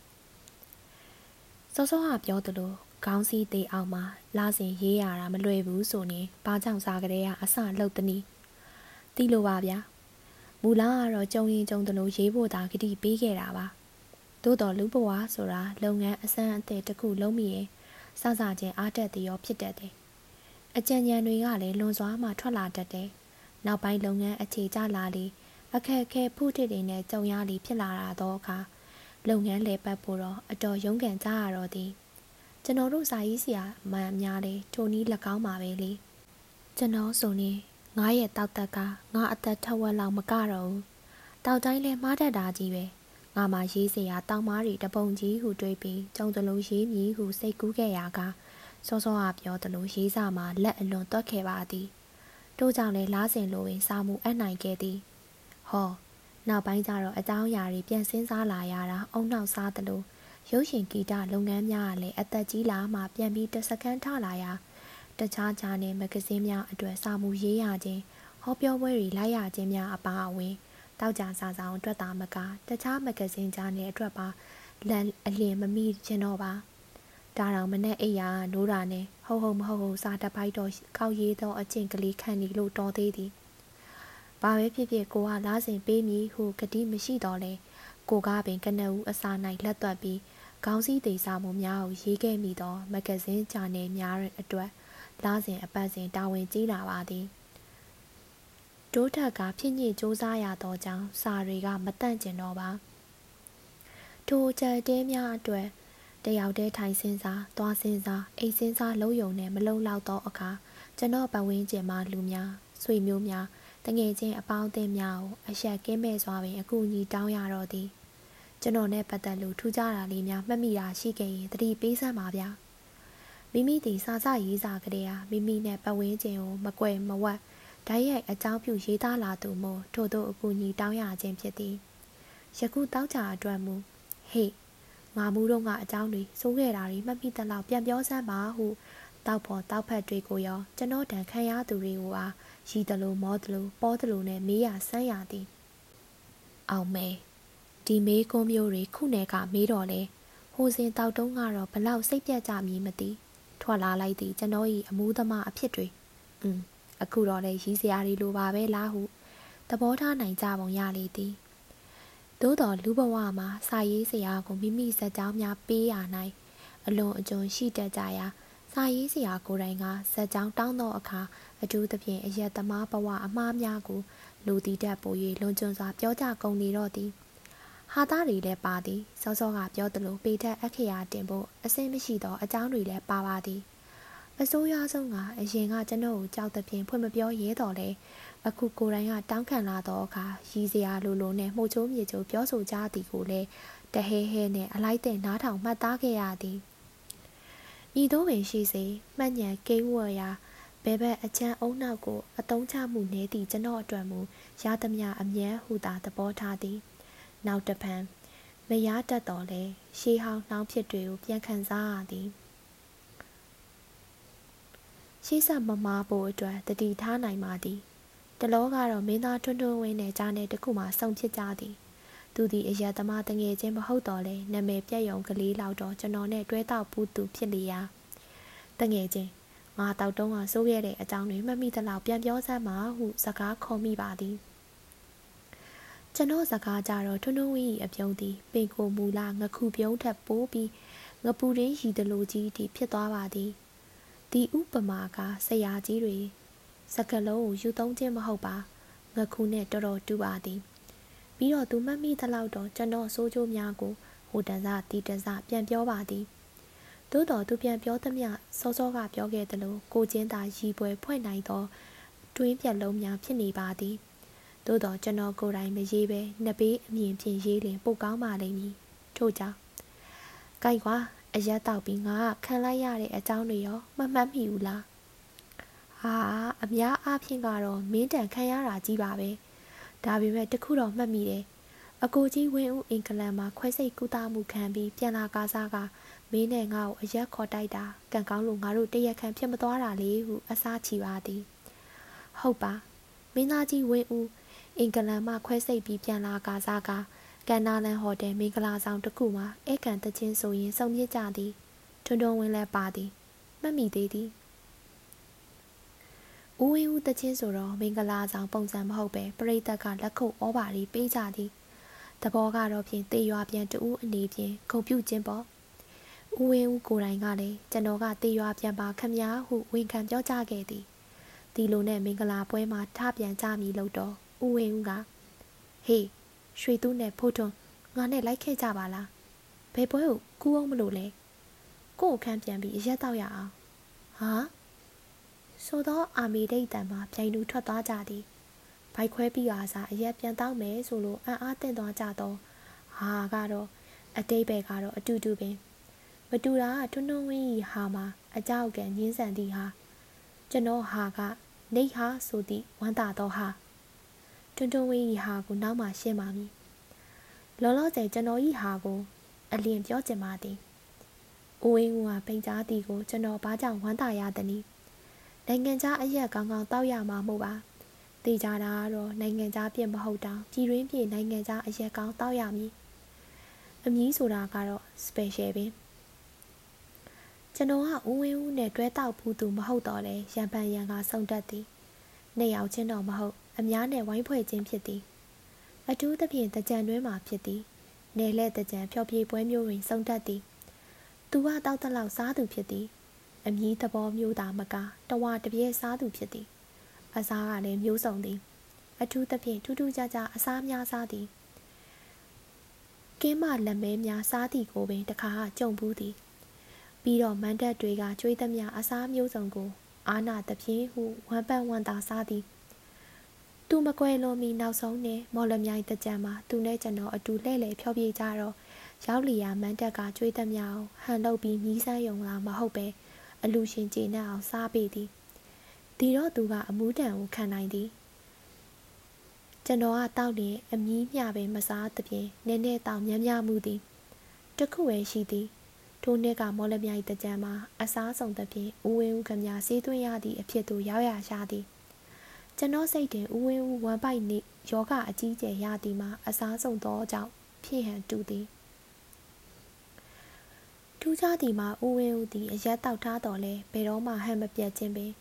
စောစောကပြောသလိုခေါင်းစည်းသေးအောင်မှာလာစဉ်ရေးရတာမလွယ်ဘူးဆိုရင်ဘာကြောင့်စားကြတဲ့ကအစလှုပ်သနည်းသိလို့ပါဗျာမူလာကတော့ကြုံရင်ကြုံသလိုရေးဖို့သာဂတိပေးခဲ့တာပါသို့တော်လူဘဝဆိုတာလုပ်ငန်းအစမ်းအသစ်တစ်ခုလုံးမိရင်စစချင်းအားတက်သည်ရောဖြစ်တတ်တယ်အကြံဉာဏ်တွေကလည်းလွန်စွာမှထွက်လာတတ်တယ်နောက်ပိုင်းလုပ်ငန်းအခြေကျလာလေအခက်အခဲဖုထစ်တွေနဲ့ကြုံရလေဖြစ်လာတာတော့အခါ လုပ်ငန်းလဲပတ်ဖို့တော့အတော်ရုန်းကန်ကြရတော့သည်ကျွန်တော်တို့စာရေးဆရာမှန်များလေထိုနည်း၎င်းပါပဲလေကျွန်တော်ဆိုနေငါရဲ့တောက်တက်ကငါအသက်ထက်ဝက်လောက်မကတော့ဘူးတောက်တိုင်းလဲမှားတတ်တာကြီးပဲငါမှရေးစရာတောင်းမားတွေတပုံကြီးဟုတွေးပြီးကြုံသလိုရေးမည်ဟုစိတ်ကူးခဲ့ရာကစောစောကပြောသလိုရေးစာမှာလက်အလွန်တွက်ခဲ့ပါသည်တို့ကြောင့်လည်းလားစင်လိုပင်စာမှုအပ်နိုင်ခဲ့သည်ဟော နောက်ပိုင်းကျတော့အကြောင်းအရာတွေပြန်စင်းစားလာရတာအုံနောက်စားသလိုရုပ်ရှင်ဂီတလုပ်ငန်းများကလည်းအသက်ကြီးလာမှပြန်ပြီးတစကန်ထလာရာတခြားခြားနဲ့မဂဇင်းများအတွက်စာမှုရေးရခြင်းဟောပြောပွဲတွေလိုက်ရခြင်းများအပါအဝင်တောက်ကြစာဆောင်အတွက်သာမကတခြားမဂဇင်းကြားနဲ့အတွက်ပါလန်အလင်းမမိခြင်းတော့ပါဒါတောင်မနဲ့အိယာနိုးတာနဲ့ဟုတ်ဟုတ်မဟုတ်ဟုတ်စာတပိုက်တော့ကောက်ရေးသောအကျင့်ကလေးခံနေလို့တော်သေးသည် ဘာပဲဖြစ်ဖြစ်ကိုကလားစင်ပေးမည်ဟုကတိမရှိတော့လဲကိုကပင်ကနဦးအစာ၌လက်သွက်ပြီးခေါင်းစည်းသေးစာမှုများကိုရေးခဲ့မိသောမဂဇင်းဂျာနယ်များအတွက်လားစင်အပတ်စဉ်တာဝန်ကြီးလာပါသည်တိုးထက်ကဖြစ်ညစ်စူးစမ်းရသောကြောင့်စာတွေကမတန့်ကျင်တော့ပါထိုချက်တဲများအတွက်တယောက်တည်းထိုင်စင်းစားသွားစင်းစားအိတ်စင်းစားလုံးယုံနဲ့မလုံလောက်သောအခါကျွန်တော်ပတ်ဝန်းကျင်မှာလူများဆွေမျိုးများ တငယ်ချင်းအပေါင်းအသင်းများကိုအရှက်ကင်းမဲ့စွာပင်အကူအညီတောင်းရတော့သည်ကျွန်တော်နဲ့ပတ်သက်လို့ထူးခြားတာလေးများမှတ်မိတာရှိခဲ့ရင်တတိပေးစမ်းပါဗျာမိမိဒီစာစရေးစာကလေးဟာမိမိနဲ့ပတ်ဝန်းကျင်ကိုမကွယ်မဝတ်ဓာတ်ရိုက်အကြောင်းပြုရေးသားလာသူမို့ထို့သောအကူအညီတောင်းရခြင်းဖြစ်သည်ယခုတောက်ကြအတွက်မူဟေ့ငါမူတော့ကအကြောင်းတွေစိုးခဲ့တာတွေမှတ်မိသလောက်ပြန်ပြောစမ်းပါဟုတောက်ဖို့တောက်ဖက်တွေကိုရောကျွန်တော်တန်ခံရသူတွေကိုအား ရီတလို့မောတလို့ပေါ်တလို့နဲ့မေးရဆန်းရသည်အောင်မဲဒီမေးကုန်းမျိုးတွေခုနယ်ကမေးတော့လေဟိုစဉ်တောက်တုံးကတော့ဘလောက်စိတ်ပြတ်ကြမည်မသိထွက်လာလိုက်သည်ကျွန်တော်၏အမှုသမားအဖြစ်တွေอืมအခုတော့လေရီးစရာတွေလိုပါပဲလားဟုသဘောထားနိုင်ကြပုံရလေသည်သို့တော်လူဘဝမှာစာရေးစရာကိုမိမိစက်ကြောင်းများပေးရနိုင်အလွန်အကျွံရှိတတ်ကြရာစာရေးစရာကိုယ်တိုင်ကစက်ကြောင်းတောင်းသောအခါ အထူးသဖြင့်အယက်သမားဘဝအမှားများကိုလူတီတက်ပို၍လွန်ကျွံစွာပြောကြကုန်နေတော့သည်ဟာသားတွေလည်းပါသည်စောစောကပြောသလိုပေထက်အခရာတင်ဖို့အစင်းမရှိသောအကြောင်းတွေလည်းပါပါသည်အစိုးရဆုံးကအရင်ကကျွန်တော်ကိုကြောက်တဲ့ပြင်ဖွင့်မပြောရဲတော့လေအခုကိုယ်တိုင်ကတောင်းခံလာတော့အခါရည်စရာလိုလိုနဲ့မှုချိုးမြေချိုးပြောဆိုကြသည်ကိုလည်းတဟဲဟဲနဲ့အလိုက်တဲ့နားထောင်မှတ်သားခဲ့ရသည်ဤသို့ပင်ရှိစေမှတ်ညံကိန်းဝေါ်ရာ ဘဲဘက်အချမ်းအုံနောက်ကိုအတုံးချမှုနေသည့်ကျွန်တော်အတွက်မူရသမျှအမြဲဟုသာသဘောထားသည်နောက်တဖန်မရတတ်တော်လဲရှေးဟောင်းနှောင်းဖြစ်တွေကိုပြန်ခံစားရသည်ရှေးဆက်မမားဖို့အတွက်တတိထားနိုင်ပါသည်တလောကတော့မင်းသားထွန်းထွန်းဝင်းနဲ့ကြားနဲ့တခုမှစုံဖြစ်ကြသည်သူသည်အရသမားတငယ်ချင်းမဟုတ်တော့လဲနာမည်ပြက်ယုံကလေးလောက်တော့ကျွန်တော်နဲ့တွဲတောက်ပူးသူဖြစ်လေရာတငယ်ချင်း ငါတောက်တုံးကစိုးခဲ့တဲ့အကြောင်းတွေမှတ်မိသလောက်ပြန်ပြောစမ်းပါဟုစကားခေါ်မိပါသည်ကျွန်တော်စကားကြတော့ထွန်းထွန်းဝင်း၏အပြုံးသည်ပင်ကိုမူလာငခုပြုံးထက်ပိုးပြီးငပူရင်းရီတလူကြီးတီဖြစ်သွားပါသည်ဒီဥပမာကဆရာကြီးတွေစကလုံးကိုယူသုံးခြင်းမဟုတ်ပါငခုနဲ့တော်တော်တူပါသည်ပြီးတော့သူမှတ်မိသလောက်တော့ကျွန်တော်စိုးချိုးများကိုဟိုတန်စတီတန်စပြန်ပြောပါသည် သို့တော်သူပြန်ပြောသမျှစောစောကပြောခဲ့သလိုကိုချင်းသာရီပွဲဖွဲ့နိုင်သောတွင်းပြက်လုံးများဖြစ်နေပါသည်သို့တော်ကျွန်တော်ကိုယ်တိုင်မရေးပဲနှစ်ပေးအမြင်ဖြင့်ရေးလင်ပိုကောင်းပါလိမ့်မည်ထို့ကြောင့်ကြိုက်ကွာအရက်တောက်ပြီးငါကခံလိုက်ရတဲ့အကြောင်းတွေရောမမှတ်မိဘူးလားဟာအများအားဖြင့်ကတော့မင်းတန်ခံရတာကြီးပါပဲဒါပေမဲ့တခုတော့မှတ်မိတယ်အကိုကြီးဝင်းဦးအင်္ဂလန်မှာခွဲစိတ်ကူတာမှုခံပြီးပြန်လာကားစားက မင်းနဲ့ငါ့ကိုအရက်ခေါ်တိုက်တာကံကောင်းလို့ငါတို့တရက်ခန့်ဖြစ်မသွားတာလေဟုအစားချီပါသည်ဟုတ်ပါမင်းသားကြီးဝင်းဦးအင်္ဂလန်မှခွဲစိတ်ပြီးပြန်လာကားစားကကန်နာလန်ဟိုတယ်မင်္ဂလာဆောင်တစ်ခုမှာဧကန်တချင်းဆိုရင်စုံမြင့်ကြသည်ထွန်းထွန်းဝင်းလည်းပါသည်မှတ်မိသေးသည်ဦးဝင်းဦးတချင်းဆိုတော့မင်္ဂလာဆောင်ပုံစံမဟုတ်ပဲပရိသတ်ကလက်ခုပ်ဩဘာရီပေးကြသည်တဘောကတော့ဖြင့်တေရွာပြန်တူအနေဖြင့်ဂုံပြုခြင်းပေါ့ ဦးဝင်းဦးကိုယ်တိုင်ကလည်းကျွန်တော်ကတေရွာပြန်ပါခမညာဟုဝန်ခံပြောကြခဲ့သည်ဒီလိုနဲ့မင်္ဂလာပွဲမှာထပြန်ကြမည်လို့တော့ဦးဝင်းဦးကဟေးရွှေသူးနဲ့ဖိုးထွန်းငါနဲ့လိုက်ခဲ့ကြပါလားဘယ်ပွဲကိုကူအောင်မလို့လဲကို့အခန်းပြန်ပြီးအရက်တော့ရအောင်ဟာဆိုတော့အာမီဒိတ်တံမှာပြိုင်သူထွက်သွားကြသည်ဘိုက်ခွဲပြီးအားစားအရက်ပြန်တောင်းမယ်ဆိုလို့အံ့အားတင့်သွားကြတော့ဟာဟာကတော့အတိတ်ပဲကတော့အတူတူပင် မတူတာကထွန်းထွန်းဝင်းကြီးဟာမှာအကြောက်ကံညင်းဆန်သည့်ဟာကျွန်တော်ဟာကနေဟာဆိုသည့်ဝမ်းသာတော့ဟာထွန်းထွန်းဝင်းကြီးဟာကိုနောက်မှရှင်းပါမည်လောလောဆယ်ကျွန်တော်ဤဟာကို အလင်းပြောချင်ပါသည်ဦးဝင်းကပိန်ကြားသည်ကိုကျွန်တော်ဘာကြောင့်ဝမ်းသာရသနည်းနိုင်ငံခြားအရက်ကောင်းကောင်းတောက်ရမှာမဟုတ်ပါတေချာတာကတော့နိုင်ငံခြားပြင့်မဟုတ်တောင်ပြည်တွင်းပြည်နိုင်ငံခြားအရက်ကောင်းတောက်ရမည်အမည်ဆိုတာကတော့ special ပင် ကျွန်တော်ကဦးဝင်းဦးနဲ့တွဲတောက်ဘူးသူမဟုတ်တော့လဲရံပန်ရံကစုံတက်သည်နှစ်ယောက်ချင်းတော့မဟုတ်အများနဲ့ဝိုင်းဖွဲ့ခြင်းဖြစ်သည်အထူးသဖြင့်တကြံတွင်းမှာဖြစ်သည်နယ်လဲတကြံဖျော်ဖြေပွဲမျိုးတွင်စုံတက်သည်သူကတောက်တလောက်စားသူဖြစ်သည်အမည်သဘောမျိုးသာမကတဝတပြဲစားသူဖြစ်သည်အစားကလည်းမျိုးစုံသည်အထူးသဖြင့်ထူးထူးခြားခြားအစားများစားသည်ကင်းမလက်မဲများစားသည်ကိုပင်တခါကြုံဘူးသည် ပြီးတော့မန်တက်တွေကကျွေးသမျှအစားမျိုးစုံကို အာနာတပြင်းဟုဝမ်းပန်းဝမ်းသာစားသည်သူမကွယ်လွန်မီနောက်ဆုံးနဲ့မော်လမြိုင်တကြံမှာသူနဲ့ကျွန်တော်အတူလှည့်လည်ဖျော်ဖြေကြတော့ရောက်လျာမန်တက်ကကျွေးသမျှအောင်ဟန်လုပ်ပြီးမြည်ဆန်းယုံလာမဟုတ်ပဲအလူရှင်ကျေနပ်အောင်စားပေးသည်ဒီတော့သူကအမှုတန်ကိုခံနိုင်သည်ကျွန်တော်ကတောက်ရင်အမီးမျှပဲမစားသဖြင့်နည်းနည်းတောင်များများမှုသည်တခုပဲရှိသည် ထိုနှစ်ကမော်လမြိုင်တကြံမှာအစားဆုံးသဖြင့်ဦးဝင်းဦးခမဆေးသွင်းရသည့်အဖြစ်သို့ရောက်ရရှာသည်ကျွန်တော်စိတ်တွင်ဦးဝင်းဦးဝမ်ပိုက်နေယောဂအကြီးကျယ်ရသည်မှာအစားဆုံးသောကြောင့်ဖြစ်ဟန်တူသည်ထူးခြားသည်မှာဦးဝင်းဦးသည်အရက်တောက်ထားတော်လဲဘယ်တော့မှဟန်မပြတ်ခြင်းပင်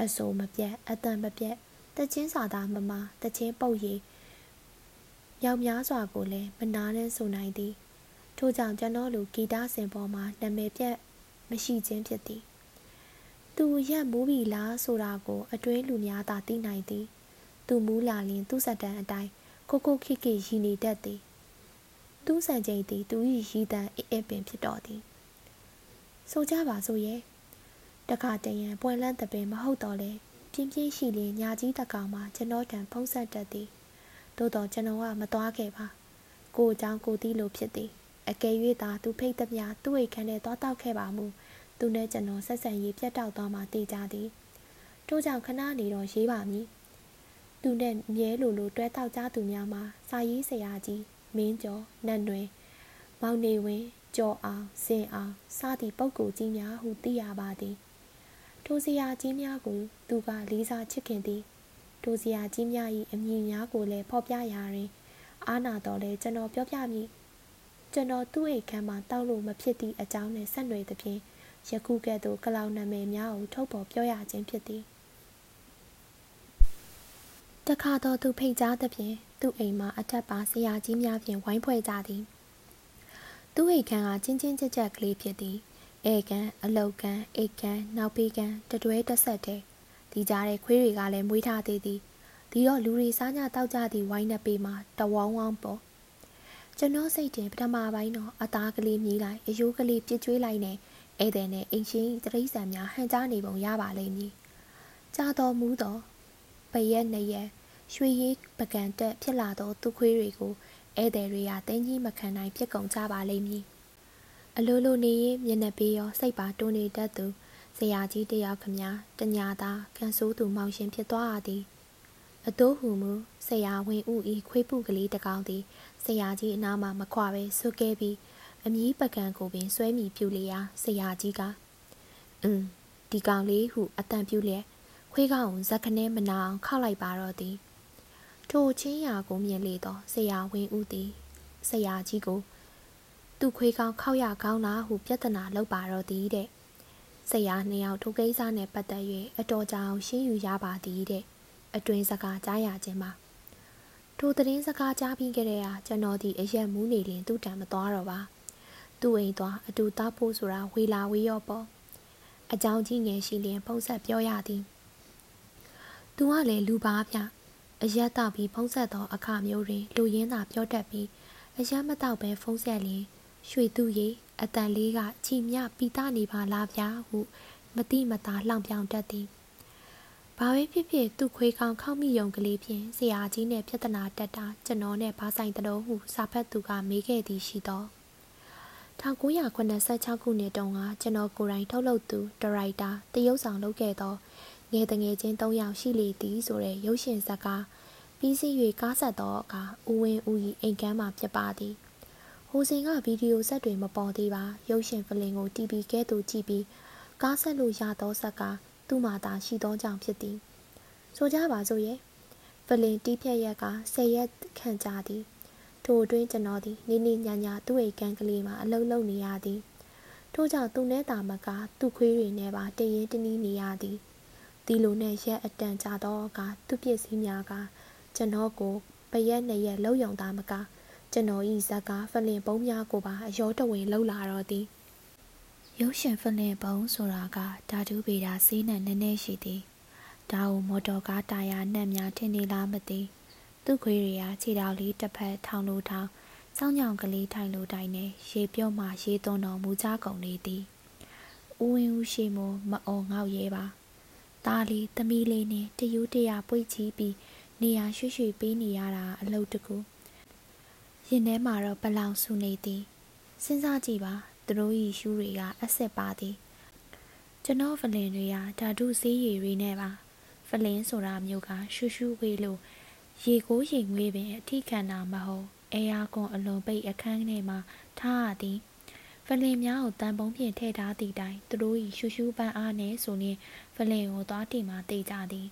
အဆိုမပြတ်အတန်မပြတ်တချင်းစာသားမမတချင်းပုတ်ရည်မြောက်များစွာကိုလည်းမနာနဲ့ဆိုနိုင်သည် ထို့ကြောင့်ကျွန်တော်လူဂီတစင်ပေါ်မှာနာမည်ပြတ်မရှိခြင်းဖြစ်သည်သူရက်မူးပြီလားဆိုတာကို အတွင်းလူများသာသိနိုင်သည် သူမူးလာရင် သူ့စက်တန်အတိုင်းကိုကိုခိခိရည်နေတတ်သည် သူ့ဆန်ချိန်သည် သူ၏ရည်တန်အေးအေးပင်ဖြစ်တော်သည်ဆိုကြပါစို့ရဲ့တခါတရံပွင့်လန်းတပင်မဟုတ်တော့လေပြင်းပြင်းရှိလင်ညာကြီးတကောင်မှာကျွန်တော်တန်ဖုံးဆက်တတ်သည်သို့တော့ကျွန်တော်ကမသွားခဲ့ပါကိုအကြောင်းကိုသိလို့ဖြစ်သည် အကယ်၍သာသူဖိတ်သမျှသူ့အိတ်ခန်းထဲသွားတောက်ခဲ့ပါမူသူနဲ့ကျွန်တော်ဆက်ဆံရေးပြတ်တောက်သွားမှသိကြသည်ထို့ကြောင့်ခဏနေတော့ရေးပါမည်သူနဲ့မြဲလိုလိုတွဲတောက်ကြသူများမှာစာရေးဆရာကြီးမင်းကျော်နတ်တွင်မောင်နေဝင်းကျော်အောင်စင်အောင်စသည့်ပုဂ္ဂိုလ်ကြီးများဟုသိရပါသည်ထိုဆရာကြီးများကိုသူကလေးစားချစ်ခင်သည်ထိုဆရာကြီးများ၏အမည်များကိုလည်းဖော်ပြရာတွင် အာနာတော်လဲကျွန်တော်ပြောပြမည် ကျွန်တော်သူ့အိတ်ခမ်းမှာတောက်လို့မဖြစ်သည့်အကြောင်းနဲ့ဆက်နွယ်သဖြင့်ယခုကဲ့သို့ကလောင်နာမည်များကိုထုတ်ဖော်ပြောရခြင်းဖြစ်သည်တခါတော့သူဖိတ်ကြားသဖြင့်သူ့အိမ်မှာအထက်ပါဆရာကြီးများဖြင့်ဝိုင်းဖွဲ့ကြသည်သူ့အိတ်ခမ်းကချင်းချင်းကြက်ကြက်ကလေးဖြစ်သည်ဧကန်အလုတ်ကန်အိတ်ကန်နောက်ပေးကန်တတွဲတက်ဆက်တဲ့ဒီကြားတဲ့ခွေးတွေကလည်းမွေးထားသေးသည်ဒီတော့လူတွေစားညတောက်ကြသည့်ဝိုင်းနှစ်ပေမှာတဝောင်းဝောင်းပေါ် ကျွန်တော်စိတ်တင်ပထမပိုင်းတော့အသားကလေးမြည်လိုက်အယိုးကလေးပြစ်ကျွေးလိုက်နဲ့ဧည့်သည်နဲ့အိမ်ရှင်တရိษံများဟန်ကြားနေပုံရပါလိမ့်မည်ကြာတော်မူသောပရက်နှစ်ရက်ရွှေရည်ပကံတက်ဖြစ်လာသောသူခွေးတွေကိုဧည့်သည်တွေကတင်းကြီးမခံနိုင်ဖြစ်ကုန်ကြပါလိမ့်မည်အလိုလိုနေရင်မျက်နှာပေးရောစိတ်ပါတွန်းနေတတ်သူဆရာကြီးတယောက်ခမတညာသာကန်ဆိုးသူမောင်ရှင်ဖြစ်သွားရသည်အတိုးဟုမူဆရာဝင်ဥဤခွေးပုကလေးတကောင်သည် ဆရာကြီးအနားမှမခွာပဲဆွကဲပြီးအမီးပကံကိုပင်ဆွဲမိပြူလျာဆရာကြီးကအင်းဒီကောင်လေးဟုအတန်ပြူလျက်ခွေးကောင်ဇက်ခနဲမနာအောင်ခောက်လိုက်ပါတော့သည်ထိုချင်းရာကိုမြင်လေတော့ဆရာဝင်ဦးသည်ဆရာကြီးကိုသူ့ခွေးကောင်းခောက်ရကောင်းလားဟုပြဿနာလုပ်ပါတော့သည်တဲ့ဆရာနှစ်ယောက်ထိုကိစ္စနဲ့ပတ်သက်၍အတော်ကြာအောင်ရှင်းယူရပါသည်တဲ့အတွင်စကားကြားရခြင်းမှာ ထိုသတင်းစကားကြားပြီးကြတဲ့ဟာကျွန်တော်ဒီအရက်မူးနေရင်သူ့တံမသွားတော့ပါသူ့အိမ်သွားအတူသားဖို့ဆိုတာဝေလာဝေးရောပေါ့အကြောင်းကြီးငယ်ရှိလျင်ပုံဆက်ပြောရသည်သူကလည်းလူပါဗျအရက်တောက်ပြီးဖုံးဆက်သောအခါမျိုးတွင်လူရင်းသာပြောတတ်ပြီးအရက်မတောက်ပဲဖုံးဆက်လျင်ရွှေသူရီအတန်လေးကချီမြပီတာနေပါလားဗျာဟုမတိမတာလှောင်ပြောင်တတ်သည် ဘာပဲဖြစ်ဖြစ်သူ့ခွေးကောင်းခောက်မိယုံကလေးဖြင့်ဆရာကြီးနဲ့ပြဿနာတက်တာကျွန်တော်နဲ့ဘာဆိုင်တော်ဟုစာဖတ်သူကမေးခဲ့သည်ရှိတော့1986ခုနှစ်တုန်းကကျွန်တော်ကိုယ်တိုင်ထုတ်လုပ်သူဒါရိုက်တာတရုတ်ဆောင်လုပ်ခဲ့သောငယ်တငယ်ချင်း၃ယောက်ရှိလေသည်ဆိုတဲ့ရုပ်ရှင်ဇာတ်ကားပြီးစီး၍ကားဆက်သောအခါဦးဝင်းဦး၏အိမ်ကမ်းမှာဖြစ်ပါသည်ဟိုစင်ကဗီဒီယိုဆက်တွေမပေါ်သေးပါရုပ်ရှင်ဖလင်ကို TV ကဲသို့ကြည့်ပြီးကားဆက်လို့ရသောဆက်က သူ့မှာသာရှိသောကြောင့်ဖြစ်သည်ဆိုကြပါစို့ရဲ့ဖလင်တီးဖြတ်ရက်က၁၀ရက်ခန့်ကြာသည်ထိုအတွင်းကျွန်တော်သည်နေနေညာညာသူ့အိမ်ကန်းကလေးမှာအလုံးလုံးနေရသည်ထို့ကြောင့်သူနဲ့တာမကသူ့ခွေးတွေနဲ့ပါတရင်တနည်းနေရသည်ဒီလိုနဲ့ရက်အတန်ကြာတော့ကသူ့ပစ္စည်းများကကျွန်တော်ကိုပရက်နှစ်ရက်လှုပ်ယုံသားမကကျွန်တော်ဤဇက်ကဖလင်ပုံးများကိုပါအယောတဝင်လှုပ်လာတော့သည် ရုပ်ရှင်ဖလင်ပုံဆိုတာကဓာတုဗေဒစီးနဲ့နည်းနည်းရှိသည်ဒါကိုမော်တော်ကားတာယာနှက်များထင်နေလားမသိသူ့ခွေးတွေကခြေထောက်လေးတစ်ဖက်ထောင်လိုထောင်စောင်းညောင်ကလေးထိုင်လိုတိုင်နဲ့ရေပြုတ်မှရေသွန်းတော်မူကြကုန်လေသည်ဦးဝင်းဦးရှိမို့မအော်ငေါက်ရဲပါသားလေးသမီးလေးနဲ့တယူးတရပွေ့ချီပြီးနေရာရွှေ့ရွှေ့ပေးနေရတာအလုပ်တကူရင်ထဲမှာတော့ပလောင်ဆူနေသည်စဉ်းစားကြည့်ပါ သူတို့ဤရှူးတွေကအဆက်ပါသည်ကျွန်တော်ဖလင်တွေကဓာတုဆေးရည်တွေနဲ့ပါဖလင်းဆိုတာမျိုးကရှူးရှူးဝေးလို့ရေကိုရေငွေးပင်အထိခံတာမဟုတ်အဲယာကွန်အလွန်ပိတ်အခန်းထဲမှာထားရသည်ဖလင်များကိုတန်ပုံးဖြင့်ထည့်ထားသည့်တိုင်သူတို့၏ရှူရှူပန်းအားနဲ့ဆိုရင်ဖလင်ကိုသွားတီမှတေးကြသည်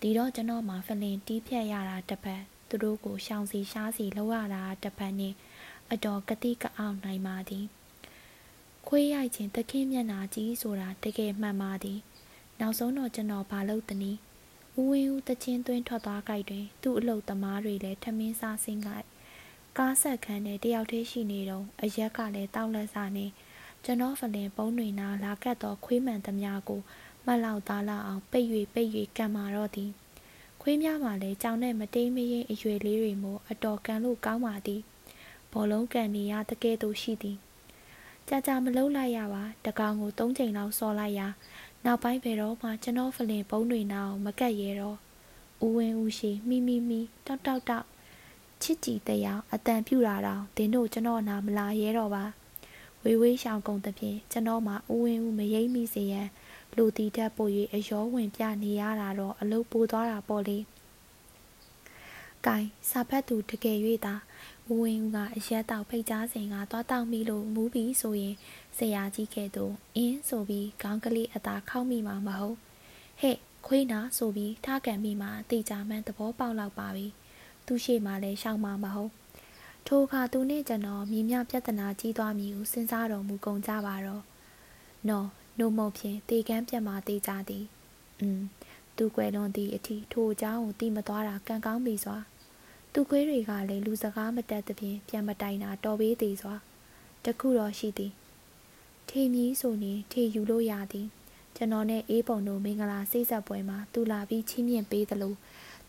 ဒီတော့ကျွန်တော်မှဖလင်တီးဖြတ်ရတာတစ်ပတ်သူတို့ကိုရှောင်စီရှားစီလောက်ရတာတစ်ပတ်နဲ့အတော်ကတိကအောင်နိုင်ပါသည် ခွေးရိုက်ခြင်းတခင်မျက်နာကြီးဆိုတာတကယ်မှန်ပါသည်နောက်ဆုံးတော့ကျွန်တော်ဘာလုပ်သနည်းဦးဝင်းဦးတချင်းသွင်းထွက်သွားကြိုက်တွင် သူ့အလုတ်သမားတွေလည်းထမင်းစားဆင်းကြိုက်ကားဆက်ခန်းနဲ့တယောက်တည်းရှိနေတော့အရက်ကလည်းတောက်လက်စာနေကျွန်တော်ဖလင်ပုံးတွေနာလာကတ်သောခွေးမှန်သမျှကိုမလောက်သားလောက်အောင်ပိတ်၍ပိတ်၍ကံမာတော့သည်ခွေးများမှလည်းကြောင်နဲ့မတိမ်မရင်အရွယ်လေးတွေမို့အတော်ကန်လို့ကောင်းပါသည်ဘောလုံးကန်နေရတကယ်တော့ရှိသည် ကြာကြာမလုံးလိုက်ရပါတကောင်ကို၃ချိန်လောက်စော်လိုက်ရာနောက်ပိုင်းဘယ်တော့မှကျွန်တော်ဖလင်ဘုံတွေနာအောင်မကတ်ရဲတော့ဦးဝင်းဦးရှိမိမိမိတောက်တောက်တောက်ချစ်ကြည်တရားအတန်ပြူတာတော့ဒင်းတို့ကျွန်တော်နာမလာရဲတော့ပါဝေဝေးရှောင်ကုန်သဖြင့်ကျွန်တော်မှဦးဝင်းဦးမရိမ့်မိစေရန်လူတီတက်ပို့၍အယောဝင်ပြနေရတာတော့အလုတ်ပိုးသွားတာပေါ့လေ။ကင်စာဖတ်သူတကယ်၍သာ ဦးဝင်းဦးကအရက်တောက်ဖိတ်ကြားစဉ်ကသွားတောက်မိလို့မူးပြီးဆိုရင်ဆရာကြီးကဲ့သို့အင်းဆိုပြီးခေါင်းကလေးအသာခောက်မိမှာမဟုတ်ဟဲ့ခွေးနာဆိုပြီးထားကန်မိမှာတေချာမှန်းသဘောပေါက်လောက်ပါပြီသူရှိမှလည်းရှောက်မှာမဟုတ်ထိုအခါသူနှင့်ကျွန်တော်မြင်မြပြဿနာကြီးသွားမည်ဟုစဉ်းစားတော်မူကုန်ကြပါတော့နော်နှုတ်မုတ်ဖြင့်တေကန်းပြတ်မှတေးကြသည်อืมသူကွယ်လွန်သည့်အထိထိုအကြောင်းကိုသိမသွားတာကံကောင်းပြီစွာ သူခွေးတွေကလည်းလူစကားမတတ်သဖြင့်ပြန်မတိုင်တာတော်ပေးသေးစွာတခုတော့ရှိသည်ထေမြီးဆိုရင်ထေယူလို့ရသည်ကျွန်တော်နဲ့အေးပုံတို့မင်္ဂလာစိတ်ဆက်ပွဲမှာသူလာပြီးချင်းမြင့်ပေးသလို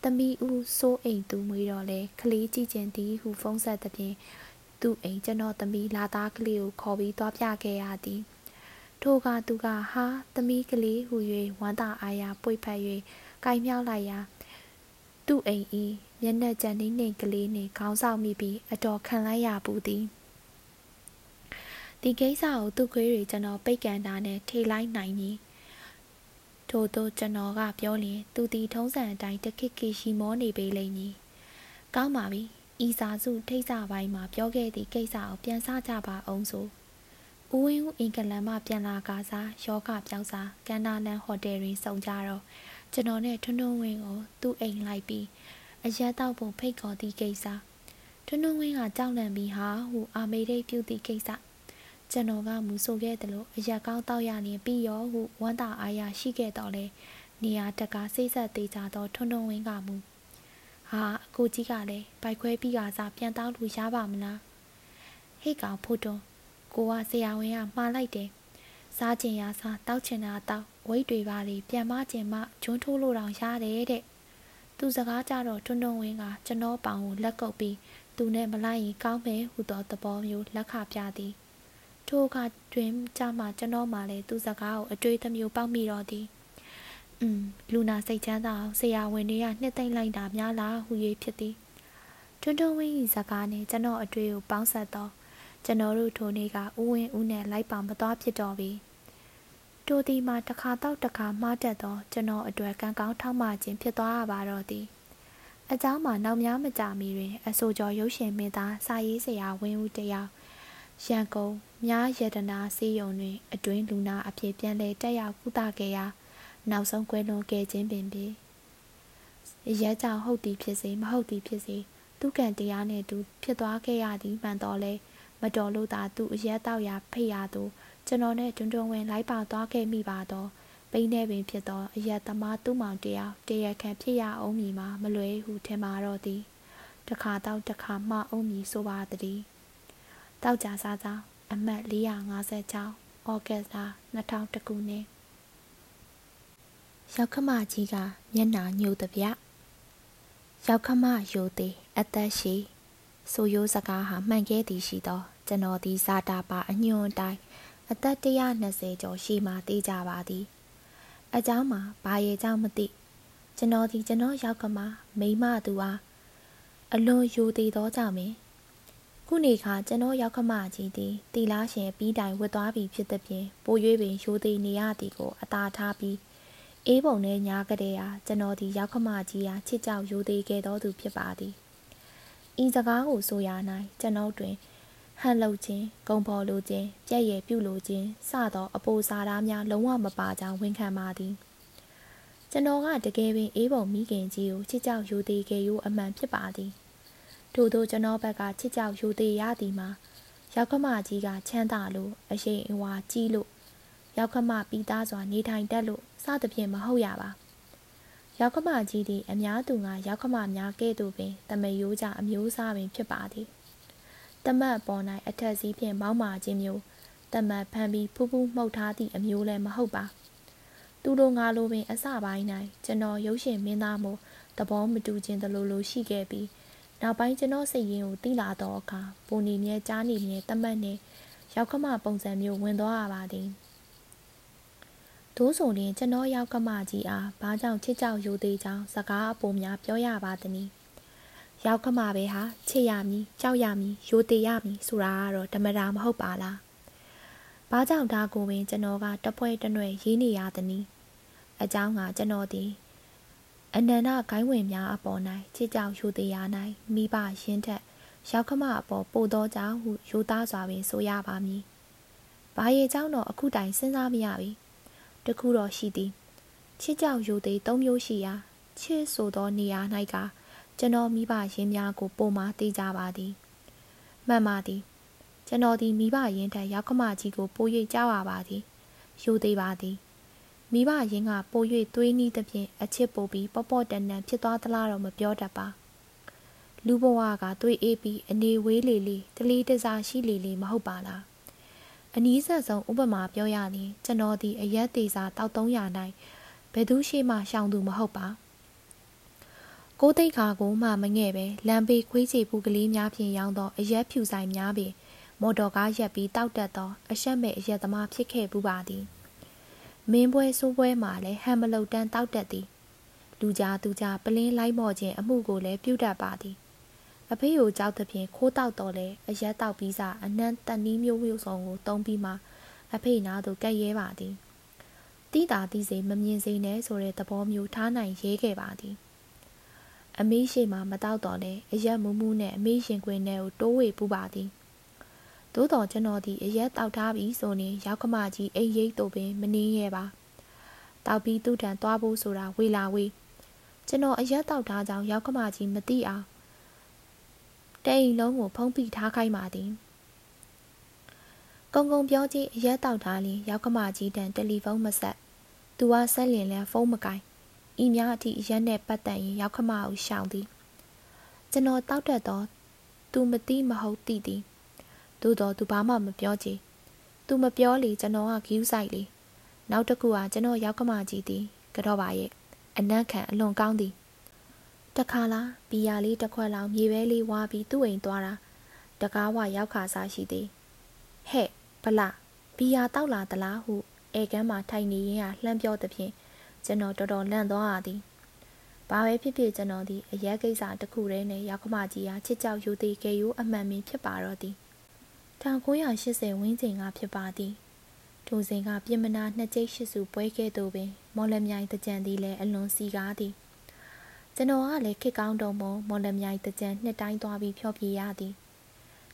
သမီးဦးစိုးအိမ်သူမွေးတော့လဲခလေးကြည့်ကျင်သည်ဟုဖုံးဆက်သဖြင့်သူ့အိမ်ကျွန်တော်သမီးလာသားကလေးကိုခေါ်ပြီးသွားပြခဲ့ရသည်ထိုကသူကဟာသမီးကလေးဟူ၍ဝမ်းသာအားရပွေဖက်၍ကင်မြောက်လိုက်ရာသူ့အိမ်ဤ မျက်နှာကြံနှိမ့်နှိမ့်ကလေးနှင့်ခေါင်းဆောင်မိပြီးအတော်ခံလိုက်ရပူသည်ဒီကိစ္စကိုသူ့ခွေးတွေကျွန်တော်ပိတ်ကန်တာနဲ့ထေလိုက်နိုင်ပြီထို့သောကျွန်တော်ကပြောရင်သူဒီထုံးစံအတိုင်းတခိခိရှိမောနေပေလိမ့်မည်ကောင်းပါပြီဤစာစုထိတ်စာပိုင်းမှာပြောခဲ့သည့်ကိစ္စကိုပြန်စကြပါအောင်ဆိုဦးဝင်းဦးအင်္ဂလန်မှပြန်လာကစားယောဂပြောက်စားကန်နာလန်ဟိုတယ်တွင်စုံကြတော့ကျွန်တော်နဲ့ထွန်းထွန်းဝင်းကိုသူ့အိမ်လိုက်ပြီး အရက်တော့ပုံဖိတ်ခေါ်သည့်ကိစ္စထွန်းထွန်းဝင်းကကြောက်လန့်ပြီးဟာဟူအာမေရိတ်ပြုတ်သည့်ကိစ္စကျွန်တော်ကမူဆိုခဲ့တယ်လို့အရက်ကောင်းတောက်ရနေပြီးရောဟုဝမ်းသာအားရရှိခဲ့တော့လေနေရာတကာစိတ်ဆက်သေးကြတော့ထွန်းထွန်းဝင်းကမူဟာအကိုကြီးကလည်းဘိုက်ခွဲပြီးကစားပြန်တောက်လို့ရပါမလားဟိတ်ကောင်ဖို့တွန်းကိုကဆရာဝန်ကမှားလိုက်တယ်စားကျင်ရစားတောက်ချင်တာတောက်ဝိတ်တွေပါလေပြန်မကျင်မဂျွန်းထိုးလို့တောင်ရတယ်တဲ့ သူစကားကြတော့ထွန်းထွန်းဝင်းကကျွန်တော်ပေါင်ကိုလက်ကုပ်ပြီးသူနဲ့မလိုက်ရင်ကောင်းမယ်ဟူသောသဘောမျိုးလက်ခပြသည်ထိုအခါတွင်ကြမှာကျွန်တော်မှလည်းသူစကားကိုအတွေ့အမျိုးပေါက်မိတော့သည်อืมလူနာစိတ်ချမ်းသာအောင်ဆရာဝန်တွေကနှစ်သိမ့်လိုက်တာများလားဟူ၍ဖြစ်သည်ထွန်းထွန်းဝင်း၏ဇကားနှင့်ကျွန်တော်အတွေ့ကိုပေါင်းဆက်သောကျွန်တော်တို့ထိုနေ့ကဥဝင်းဦးနဲ့လိုက်ပါမသွားဖြစ်တော့ပြီ တိုဒီမှာတစ်ခါတော့တစ်ခါမှားတတ်သောကျွန်တော်အတွက်ကံကောင်းထောက်မှခြင်းဖြစ်သွားရပါတော့သည်အเจ้าမှာနောက်များမကြမီတွင် အဆိုကျော်ရုပ်ရှင်မင်းသားစာရေးဆရာဝင်းဦးတယောက်ရန်ကုန်မြားရတနာစီယုံတွင် အတွင်းလူနာအဖြစ်ပြန်လဲတက်ရောက်ကုသခဲ့ရာနောက်ဆုံးကွဲလွန်ခဲ့ခြင်းပင်ပြီရဲကြောင်ဟုတ်သည်ဖြစ်စေမဟုတ်သည်ဖြစ်စေသူကံတရားနှင့်သူဖြစ်သွားခဲ့ရသည်မှန်တော်လဲမတော်လို့သာသူအရက်တောက်ရာဖိရသူ ကျွန်တော်နဲ့တွန်းတွန်းဝင်လိုက်ပါသွားခဲ့မိပါတော့ပိန်းနေပင်ဖြစ်သောအရက်သမားသူ့မောင်တယောက်တရခံဖြစ်ရအောင်မည်မှာမလွဲဟုထင်ပါတော့သည်တခါတော့တခါမှအောင်မည်ဆိုပါသည်တောက်ကြစားစားအမှတ်456ဩဂတ်လ2000ခုနှစ်ရောက်ခမကြီးကမျက်နာညှို့တပြရောက်ခမယိုသေးအသက်ရှိဆိုရိုးစကားဟာမှန်ခဲ့သည်ရှိသောကျွန်တော်သည်ဇာတာပါအညွန်တိုင်း အသက်120ကျော်ရှိမှသိကြပါသည်အเจ้าမှာဘာရဲ့เจ้าမသိကျွန်တော်ဒီကျွန်တော်ရောက်ကမှမိမသူအားအလွန်ယူသေးသောကြောင့်ပင်ခုနေခါကျွန်တော်ရောက်ခမကြီးသည်တီလားရှင်ပြီးတိုင်ဝတ်သွားပြီဖြစ်သည်ဖြင့်ပို၍ပင်ယူသေးနေရသည်ကိုအသာထားပြီးအေးပုံနဲ့ညားကလေးဟာကျွန်တော်ဒီရောက်ခမကြီးဟာချစ်ကြောက်ယူသေးခဲ့တော်သူဖြစ်ပါသည်ဤစကားကိုဆိုရ၌ကျွန်ုပ်တွင် ဟန်လုပ်ခြင်းဂုံပေါ်လိုခြင်းပြက်ရည်ပြုလိုခြင်းစသောအပိုစာသားများလုံးဝမပါကြောင်းဝန်ခံပါသည်ကျွန်တော်ကတကယ်ပင်အေးပုံမိခင်ကြီးကိုချစ်ကြောက်ယူသေးခဲ့ယူအမှန်ဖြစ်ပါသည်ထို့သောကျွန်တော်ဘက်ကချစ်ကြောက်ယူသေးရသည်မှာရောက်ခမကြီးကချမ်းသာလို့အရှိန်အဝါကြီးလို့ရောက်ခမပြီးသားစွာနေထိုင်တတ်လို့စသဖြင့်မဟုတ်ရပါရောက်ခမကြီးသည်အများသူငါရောက်ခမများကဲ့သို့ပင်တမယိုးကြအမျိုးအစားပင်ဖြစ်ပါသည် တမတ်ပေါ်၌အထက်စီးဖြင့်မောင်းမာခြင်းမျိုးတမတ်ဖမ်းပြီးဖူးဖူးမှုတ်ထားသည့်အမျိုးလည်းမဟုတ်ပါသူလိုငါလိုပင်အစပိုင်း၌ကျွန်တော်ရုပ်ရှင်မင်းသားမို့သဘောမတူခြင်းတလိုလိုရှိခဲ့ပြီးနောက်ပိုင်းကျွန်တော်စိတ်ရင်းကိုတိလာတော့အခါပုံနေမြဲကြားနေမြဲတမတ်နှင့်ရောက်ခမပုံစံမျိုးဝင်သွားရပါသည်ဒိုးဆိုရင်ကျွန်တော်ရောက်ကမကြီးအားဘာကြောင့်ချစ်ကြောက်ယူသေးကြောင်းစကားအပေါ်များပြောရပါသည်။ ရောက်ခမပဲဟာချစ်ရမည်ကြောက်ရမည်ရိုသေရမည်ဆိုတာကတော့ဓမ္မတာမဟုတ်ပါလား။ဘာကြောင့်ဒါကိုပင်ကျွန်တော်ကတပွဲတနွယ်ရေးနေရသနည်းအကြောင်းကကျွန်တော်သည်အနန္တဂိုင်းဝင်များအပေါ်၌ချစ်ကြောက်ရိုသေရ၌မိဘရင်းထက်ရောက်ခမအပေါ်ပို့သောကြောင့်ဟုယူသားစွာပင်ဆိုရပါမည်။ဘာရဲ့ကြောင့်တော့အခုတိုင်စဉ်းစားမရပြီ။တခုတော့ရှိသည်ချစ်ကြောက်ရိုသေသုံးမျိုးရှိရာချစ်ဆိုသောနေရာ၌က ကျွန်တော်မိဘရင်းများကိုပုံမှသိကြပါသည်မှန်ပါသည်ကျွန်တော်ဒီမိဘရင်းထက်ရောက်ခမကြီးကိုပို၍ကြောက်ရပါသည်ယူသေးပါသည်မိဘရင်းကပို၍သွေးနီးသဖြင့်အချစ်ပိုပြီးပေါ့ပေါ့တန်တန်ဖြစ်သွားသလားတော့မပြောတတ်ပါလူဘဝကသွေးအေးပြီးအနေဝေးလေလေတလီတစားရှိလေလေမဟုတ်ပါလားအနည်းဆက်ဆုံးဥပမာပြောရရင်ကျွန်တော်ဒီအရက်သေးစာတောက်300နိုင်ဘယ်သူရှိမှရှောင်သူမဟုတ်ပါ ကိုသိခါကိုမှမငဲ့ပဲလမ်းဘေးခွေးချေပူကလေးများဖြင့်ရောင်းသောအရက်ဖြူဆိုင်များပင်မော်တော်ကားရက်ပြီးတောက်တက်သောအဆက်မဲ့အရက်သမားဖြစ်ခဲ့ပူပါသည်မင်းပွဲစိုးပွဲမှာလည်းဟမ်မလုတ်တန်းတောက်တက်သည်လူကြားသူကြားပလင်းလိုက်မော့ခြင်းအမှုကိုလည်းပြုတတ်ပါသည်အဖေကိုကြောက်သဖြင့်ခိုးတောက်တော်လဲအရက်တောက်ပြီးစားအနှံ့တန်နီးမျိုးမျိုးစုံကိုတုံးပြီးမှအဖေနာသို့ကက်ရဲပါသည်တိတာတိစေမမြင်စေနဲ့ဆိုတဲ့သဘောမျိုးထားနိုင်ရဲခဲ့ပါသည် အမေးရှိမှမတောက်တော့လဲအရက်မူးမူးနဲ့အမေးရှင်ခွင်ထဲကိုတိုးဝေပူပါသည်သို့တော်ကျွန်တော်ဒီအရက်တောက်ထားပြီဆိုရင်ရောက်ခမကြီးအိမ်ရိတ်တို့ပင်မနှင်းရဲပါတောက်ပြီးသူ့ထံသွားဖို့ဆိုတာဝေလာဝေးကျွန်တော်အရက်တောက်ထားကြောင်းရောက်ခမကြီးမသိအောင်တိမ်လုံးကိုဖုံးပိထားခိုင်းပါသည်ကုံကုံပြောကြည့်အရက်တောက်ထားရင်ရောက်ခမကြီးတန်တယ်လီဖုန်းမဆက်သူကဆက်လင်လဲဖုန်းမကင် ဤများအထိရက်နဲ့ပတ်သက်ရင်ရောက်ခမကိုရှောင်သည်ကျွန်တော်တောက်တက်တော့သူမသိမဟုတ်သိသည်သို့တော့သူဘာမှမပြောချေသူမပြောလေကျွန်တော်ကဂီးဆိုင်လေနောက်တစ်ခုကကျွန်တော်ရောက်ခမကြီးသည်ကတော့ပါရဲ့အနက်ခံအလွန်ကောင်းသည်တခါလားဘီယာလေးတစ်ခွက်လောက်မြေပဲလေးဝါပြီးသူ့အိမ်သွားတာတကားဝရောက်ခါစားရှိသည်ဟဲ့ဗလာဘီယာတောက်လာသလားဟုဧကန်းမှာထိုင်နေရင်ကလှမ်းပြောသဖြင့် ကျွန်တော်တော်တော်လန့်သွားရသည်ဘာပဲဖြစ်ဖြစ်ကျွန်တော်သည်အရက်ကိစ္စတစ်ခုတည်းနဲ့ရောက်ခမကြီးဟာချစ်ကြောက်ယူသည်ကေယိုအမှန်ပင်ဖြစ်ပါတော့သည်1980ဝန်းကျင်ကဖြစ်ပါသည်ထိုစဉ်ကပြင်မနာနှစ်ကျိတ်ရှိစုပွဲခဲ့သို့ပင် မော်လမြိုင်တကြံသည်လည်းအလွန်စီကားသည်ကျွန်တော်ကလည်းခစ်ကောင်းတုံမမော်လမြိုင်တကြံနှစ်တိုင်းသွားပြီးဖြောပြရသည်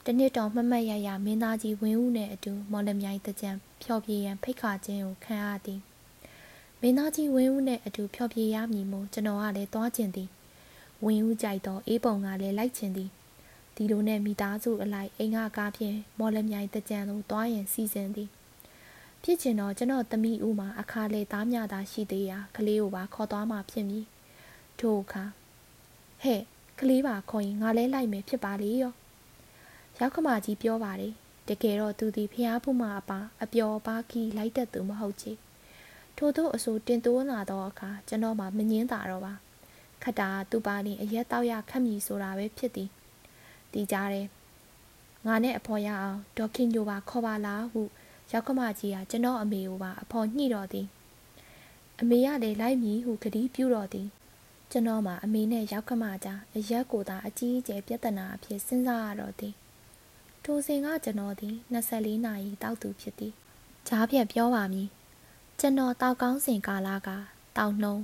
တနှစ်တော်မှတ်မှတ်ရရမင်းသားကြီးဝင်းဦးနဲ့အတူမော်လမြိုင်တကြံဖြောပြရန်ဖိတ်ခါခြင်းကိုခံရသည် မင်းသားကြီးဝင်းဦးနဲ့အတူဖြောပြရမည်မို့ကျွန်တော်ကလည်းသွားကျင်သည်ဝင်းဦးကြိုက်တော့အေးပုံကလည်းလိုက်ကျင်သည်ဒီလိုနဲ့မိသားစုအလိုက်အိမ်ကကားဖြင့်မော်လမြိုင်တကြံသို့သွားရင်စီစဉ်သည်ဖြစ်ချင်တော့ကျွန်တော်သမီးဦးမှာအခါလေသားမြတာရှိသေးရာကလေးကိုပါခေါ်သွားမှဖြစ်မည်ထို့အခါဟဲ့ကလေးပါခေါ်ရင်ငါလဲလိုက်မယ်ဖြစ်ပါလေရောရောက်ခမကြီးပြောပါတယ်တကယ်တော့သူဒီဖျားဖူးမအပါအပျော်ပါခီလိုက်တတ်သူမဟုတ်ချေ ထို့သောအဆိုတင်တိုးလာတော့အခါကျွန်တော်မှမငင်းတာတော့ပါခတ်တာသူပါရင်အရက်တောက်ရခတ်မြည်ဆိုတာပဲဖြစ်သည်တီးကြတယ်ငါနဲ့အဖော်ရအောင်ဒေါက်ခင်ညိုပါခေါ်ပါလားဟုရောက်ခမကြီးကကျွန်တော်အမေကိုပါအဖော်ညှိတော်သည်အမေကလည်းလိုက်မည်ဟုကတိပြုတော်သည်ကျွန်တော်မှာအမေနဲ့ရောက်ခမကြားအရက်ကိုသာအကြီးအကျယ်ပြဿနာအဖြစ်စဉ်းစားရတော့သည်ထိုစဉ်ကကျွန်တော်သည်24နာရီတောက်သူဖြစ်သည်ဂျားပြက်ပြောပါမည် ကျွန်တော်တောက်ကောင်းစဉ်ကာလကတောက်နှုံး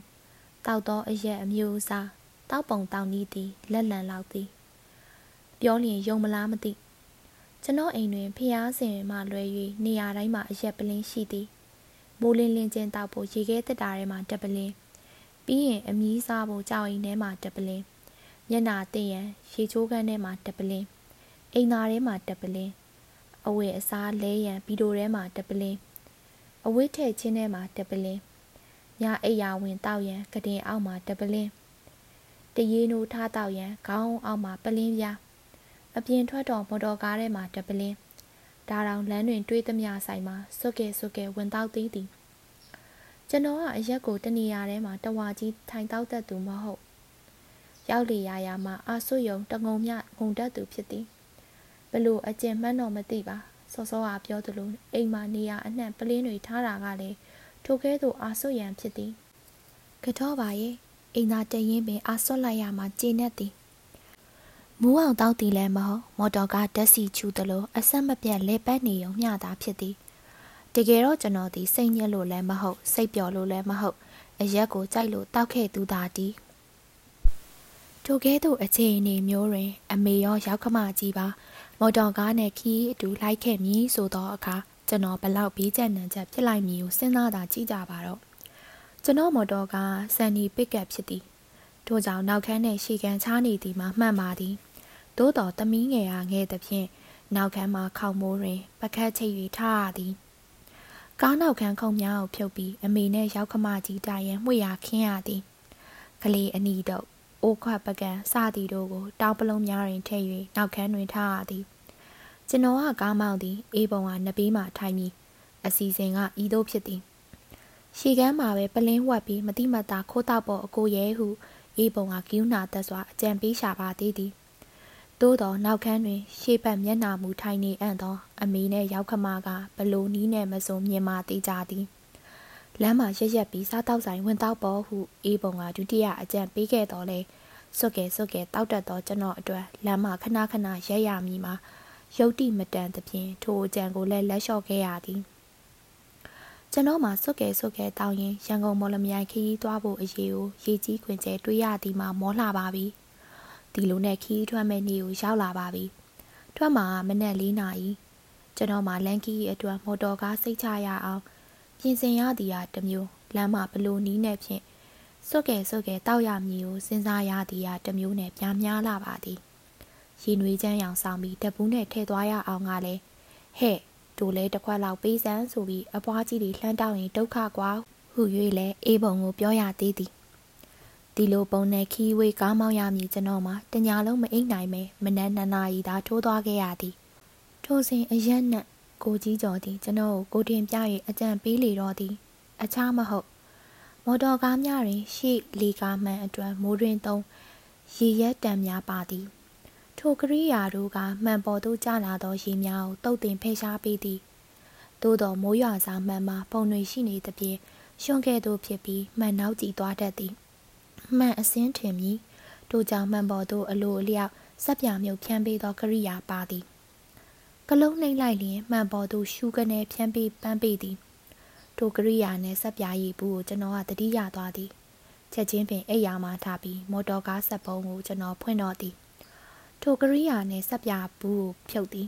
တောက်သောအရက်အမျိုးအစားတောက်ပုံတောက်နီးသည်လက်လံလောက်သည်ပြောလျင်ယုံမလားမသိကျွန်တော်အိမ်တွင်ဖျားစင်မှလွယ်၍နေရာတိုင်းမှာအရက်ပလင်းရှိသည်မိုးလင်းလင်းချင်းတောက်ဖို့ရေခဲတက်တာထဲမှာတက်ပလင်းပြီးရင်အမီးစားဖို့ကြောက်အိမ်ထဲမှာတက်ပလင်းမျက်နာတင်ရန်ရေချိုးခန်းထဲမှာတက်ပလင်းအိမ်သားထဲမှာတက်ပလင်းအဝတ်အစားလဲရန်ဗီဒိုထဲမှာတက်ပလင်း အဝတ်ထည့်ချင်းထဲမှာတက်ပလင်းညအိယာဝင်တောက်ရန်ကတင်အောက်မှာတက်ပလင်းတရေနိုးထားတောက်ရန်ခေါင်းအောက်မှာပလင်းပြားအပြင်ထွက်တော့မော်တော်ကားထဲမှာတပလင်းဒါတောင်လမ်းတွင်တွေးသမျှဆိုင်မှာစွတ်ကဲစွတ်ကဲဝင်တောက်သေးသည်ကျွန်တော်ကအရက်ကိုတနေရာထဲမှာတဝါကြီးထိုင်တောက်တတ်သူမဟုတ်ရောက်လေရာရာမှာအာဆွယုံတငုံမြငုံတတ်သူဖြစ်သည်ဘလို့အကျင့်မှန်းတော့မသိပါ စောစောကပြောသလိုအိမ်မှာနေရအနှံ့ပလင်းတွေထားတာကလည်းထိုကဲသို့အာဆွရန်ဖြစ်သည်ကတော့ပါရဲ့အိမ်သာတရင်ပင်အာဆွလိုက်ရမှာကျေနပ်သည်မူးအောင်တောက်သည်လည်းမဟုတ်မော်တော်ကားဓာတ်စီချူသလိုအဆက်မပြတ်လဲပတ်နေုံမျှတာဖြစ်သည်တကယ်တော့ကျွန်တော်ဒီစိတ်ညစ်လို့လည်းမဟုတ်စိတ်ပျော်လို့လည်းမဟုတ်အရက်ကိုကြိုက်လို့တောက်ခဲ့သူသာတီးထိုကဲ့သို့အခြေအနေမျိုးတွင် အမေရောရောက်ခမကြီးပါ မော်တော်ကားနဲ့ခီးအတူလိုက်ခဲ့မည်ဆိုသောအခါကျွန်တော်ဘလောက်ဘေးကျနံချက်ဖြစ်လိုက်မည်ကိုစဉ်းစားတာကြည့်ကြပါတော့ကျွန်တော်မော်တော်ကားဆန်နီပစ်ကပ်ဖြစ်သည်ထို့ကြောင့်နောက်ခန်းနဲ့ရှေ့ခန်းချားနေသည်မှာမှန်ပါသည်သို့တော်သမီးငယ်အားငဲ့သဖြင့်နောက်ခန်းမှာခေါမိုးတွင်ပကတ်ချိတ်၍ထားရသည်ကားနောက်ခန်းခုံများကိုဖြုတ်ပြီးအမေနဲ့ရောက်ခမကြီးတိုင်ရန်မှွေရခင်းရသည်ကလေးအနီတော့ အိုးခွက်ပကံစသည်တို့ကိုတောက်ပလုံးများတွင်ထည့်၍နောက်ခန်းတွင်ထားရသည်ကျွန်တော်ကကားမောင်းသည်အေးပုံကနဘေးမှထိုင်ပြီးအစီစဉ်ကဤသို့ဖြစ်သည်ရှီကမ်းမှာပဲပလင်းဝက်ပြီးမတိမတာခိုးတောက်ပေါ်အကိုရဲဟုအေးပုံကကယူးနာသက်စွာအကြံပေးရှာပါသေးသည်သို့တော်နောက်ခန်းတွင် ရှေ့ဘက်မျက်နာမူထိုင်နေအံ့သော အမေနဲ့ရောက်ခမကဘလိုနီးနဲ့မစုံမြင်မာသေးကြသည် လမ်းမှာရက်ရက်ပြီးစားတောက်ဆိုင်ဝင်တောက်ပေါ်ဟုအေးပုံကဒုတိယအကြံပေးခဲ့တော်လဲစွတ်ကဲစွတ်ကဲတောက်တက်သောကျွန်တော်အတွက်လမ်းမှာခဏခဏရက်ရမည်မှာရုတ်တိမတန်သဖြင့်ထိုအကြံကိုလည်းလက်လျှော့ခဲ့ရသည်ကျွန်တော်မှစွတ်ကဲစွတ်ကဲတောင်းရင်ရန်ကုန်မော်လမြိုင်ခရီးသွားဖို့အရေးကိုရေကြီးခွင်ကျဲတွေးရသည်မှာမောလှပါပြီ။ဒီလိုနဲ့ခီးထွက်မဲ့နေ့ကိုရောက်လာပါပြီ။ထွက်မှာမနက်၄နာရီကျွန်တော်မှလန်ကီအတွက်မော်တော်ကားစိတ်ချရအောင် ပြင်ဆင်ရသည်ဟာတမျိုးလမ်းမှာဘလို့နီးနဲ့ဖြင့်စွတ်ကဲစွတ်ကဲတောက်ရမည်ကိုစဉ်းစားရသည်ဟာတမျိုးနဲ့ပြားများလာပါသည်။ရေနွေးချမ်းရောင်ဆောင်ပြီးတပူးနဲ့ထဲသွားရအောင်ကလည်းဟဲ့တို့လဲတစ်ခွက်လောက်ပေးစမ်းဆိုပြီးအပွားကြီးတွေလှမ်းတောင်းရင်ဒုက္ခကွာဟု၍လဲအေးပုံကိုပြောရသေးသည်ဒီလိုပုံနဲ့ခီးဝေးကားမောင်းရမည်ကျွန်တော်မှာတညာလုံးမအိပ်နိုင်ပဲမနက်နှစ်နာရီသာထိုးသွားခဲ့ရသည်ထိုစဉ်အရက်န က်ကိုကြီးကျော်သည်ကျွန်တော်ကိုကိုတင်ပြ၍အကြံပေးလေတော့သည် အခြားမဟုတ် မော်တော်ကားများတွင် ရှေ့လီကားမှန်အတွက်မိုးတွင်သုံးရေရက်တံများပါသည် ထိုကရိယာတို့ကမှန်ပေါ်သို့ကျလာသောရေများကိုတုတ်တင်ဖယ်ရှားပေးသည်သို့တော်မိုးရွာစာမှန်မှာပုံတွေရှိနေသဖြင့်ရှုံးခဲ့သို့ဖြစ်ပြီးမှန်နောက်ကြည့်သွားတတ်သည်မှန်အစင်းထင်မည်တို့ကြောင့်မှန်ပေါ်သို့အလိုအလျောက်စက်ပြမြုပ်ဖြန်းပေးသောကရိယာပါသည် ကလုံးနှိမ့်လိုက်လျင်မှန်ပေါ်သို့ရှူကနေဖြန်းပေးပန်းပေးသည်ထိုကရိယာနှင့်စက်ပြရည်ဘူးကိုကျွန်တော်ကတတိယသွားသည်ချက်ချင်းပင်အိယာမှထားပြီးမော်တော်ကားဆက်ပုံးကိုကျွန်တော်ဖွင့်တော့သည်ထိုကရိယာနှင့်စက်ပြဘူးကိုဖြုတ်သည်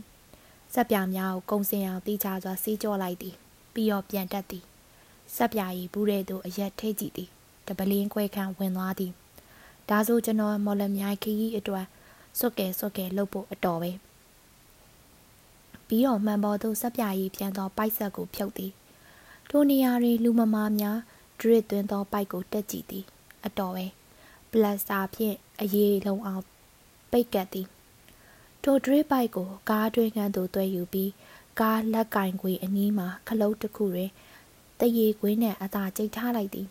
စက်ပြများကိုကုံစင်အောင်တီးချစွာစီးကြောလိုက်သည်ပြီးတော့ပြန်တက်သည်စက်ပြရီဘူးတဲ့သို့အရက်ထိတ်ကြည့်သည်တပလင်းခွဲခန့်ဝင်သွားသည်ဒါဆိုကျွန်တော်မော်လမြိုင်ခီးအတွက်စွတ်ကဲစွတ်ကဲလှုပ်ဖို့အတော်ပဲ ပြီးတော့မှန်ပေါ်သို့စက်ပြရီပြန်သောပိုက်ဆက်ကိုဖြုတ်သည်ထိုနေရာတွင်လူမမာများဒရစ်သွင်းသောပိုက်ကိုတက်ကြည့်သည် အတော်ပဲပလတ်စတာဖြင့်အရေးလုံးအောင်ပိတ်ကတ်သည်ထိုဒရစ်ပိုက်ကိုကားတွင်းကန်းသို့တွဲယူပြီးကားလက်ကင်ခွေအနီးမှာခလုတ်တစ်ခုတွင်တရေခွေးနှင့်အသာကျိတ်ထားလိုက်သည်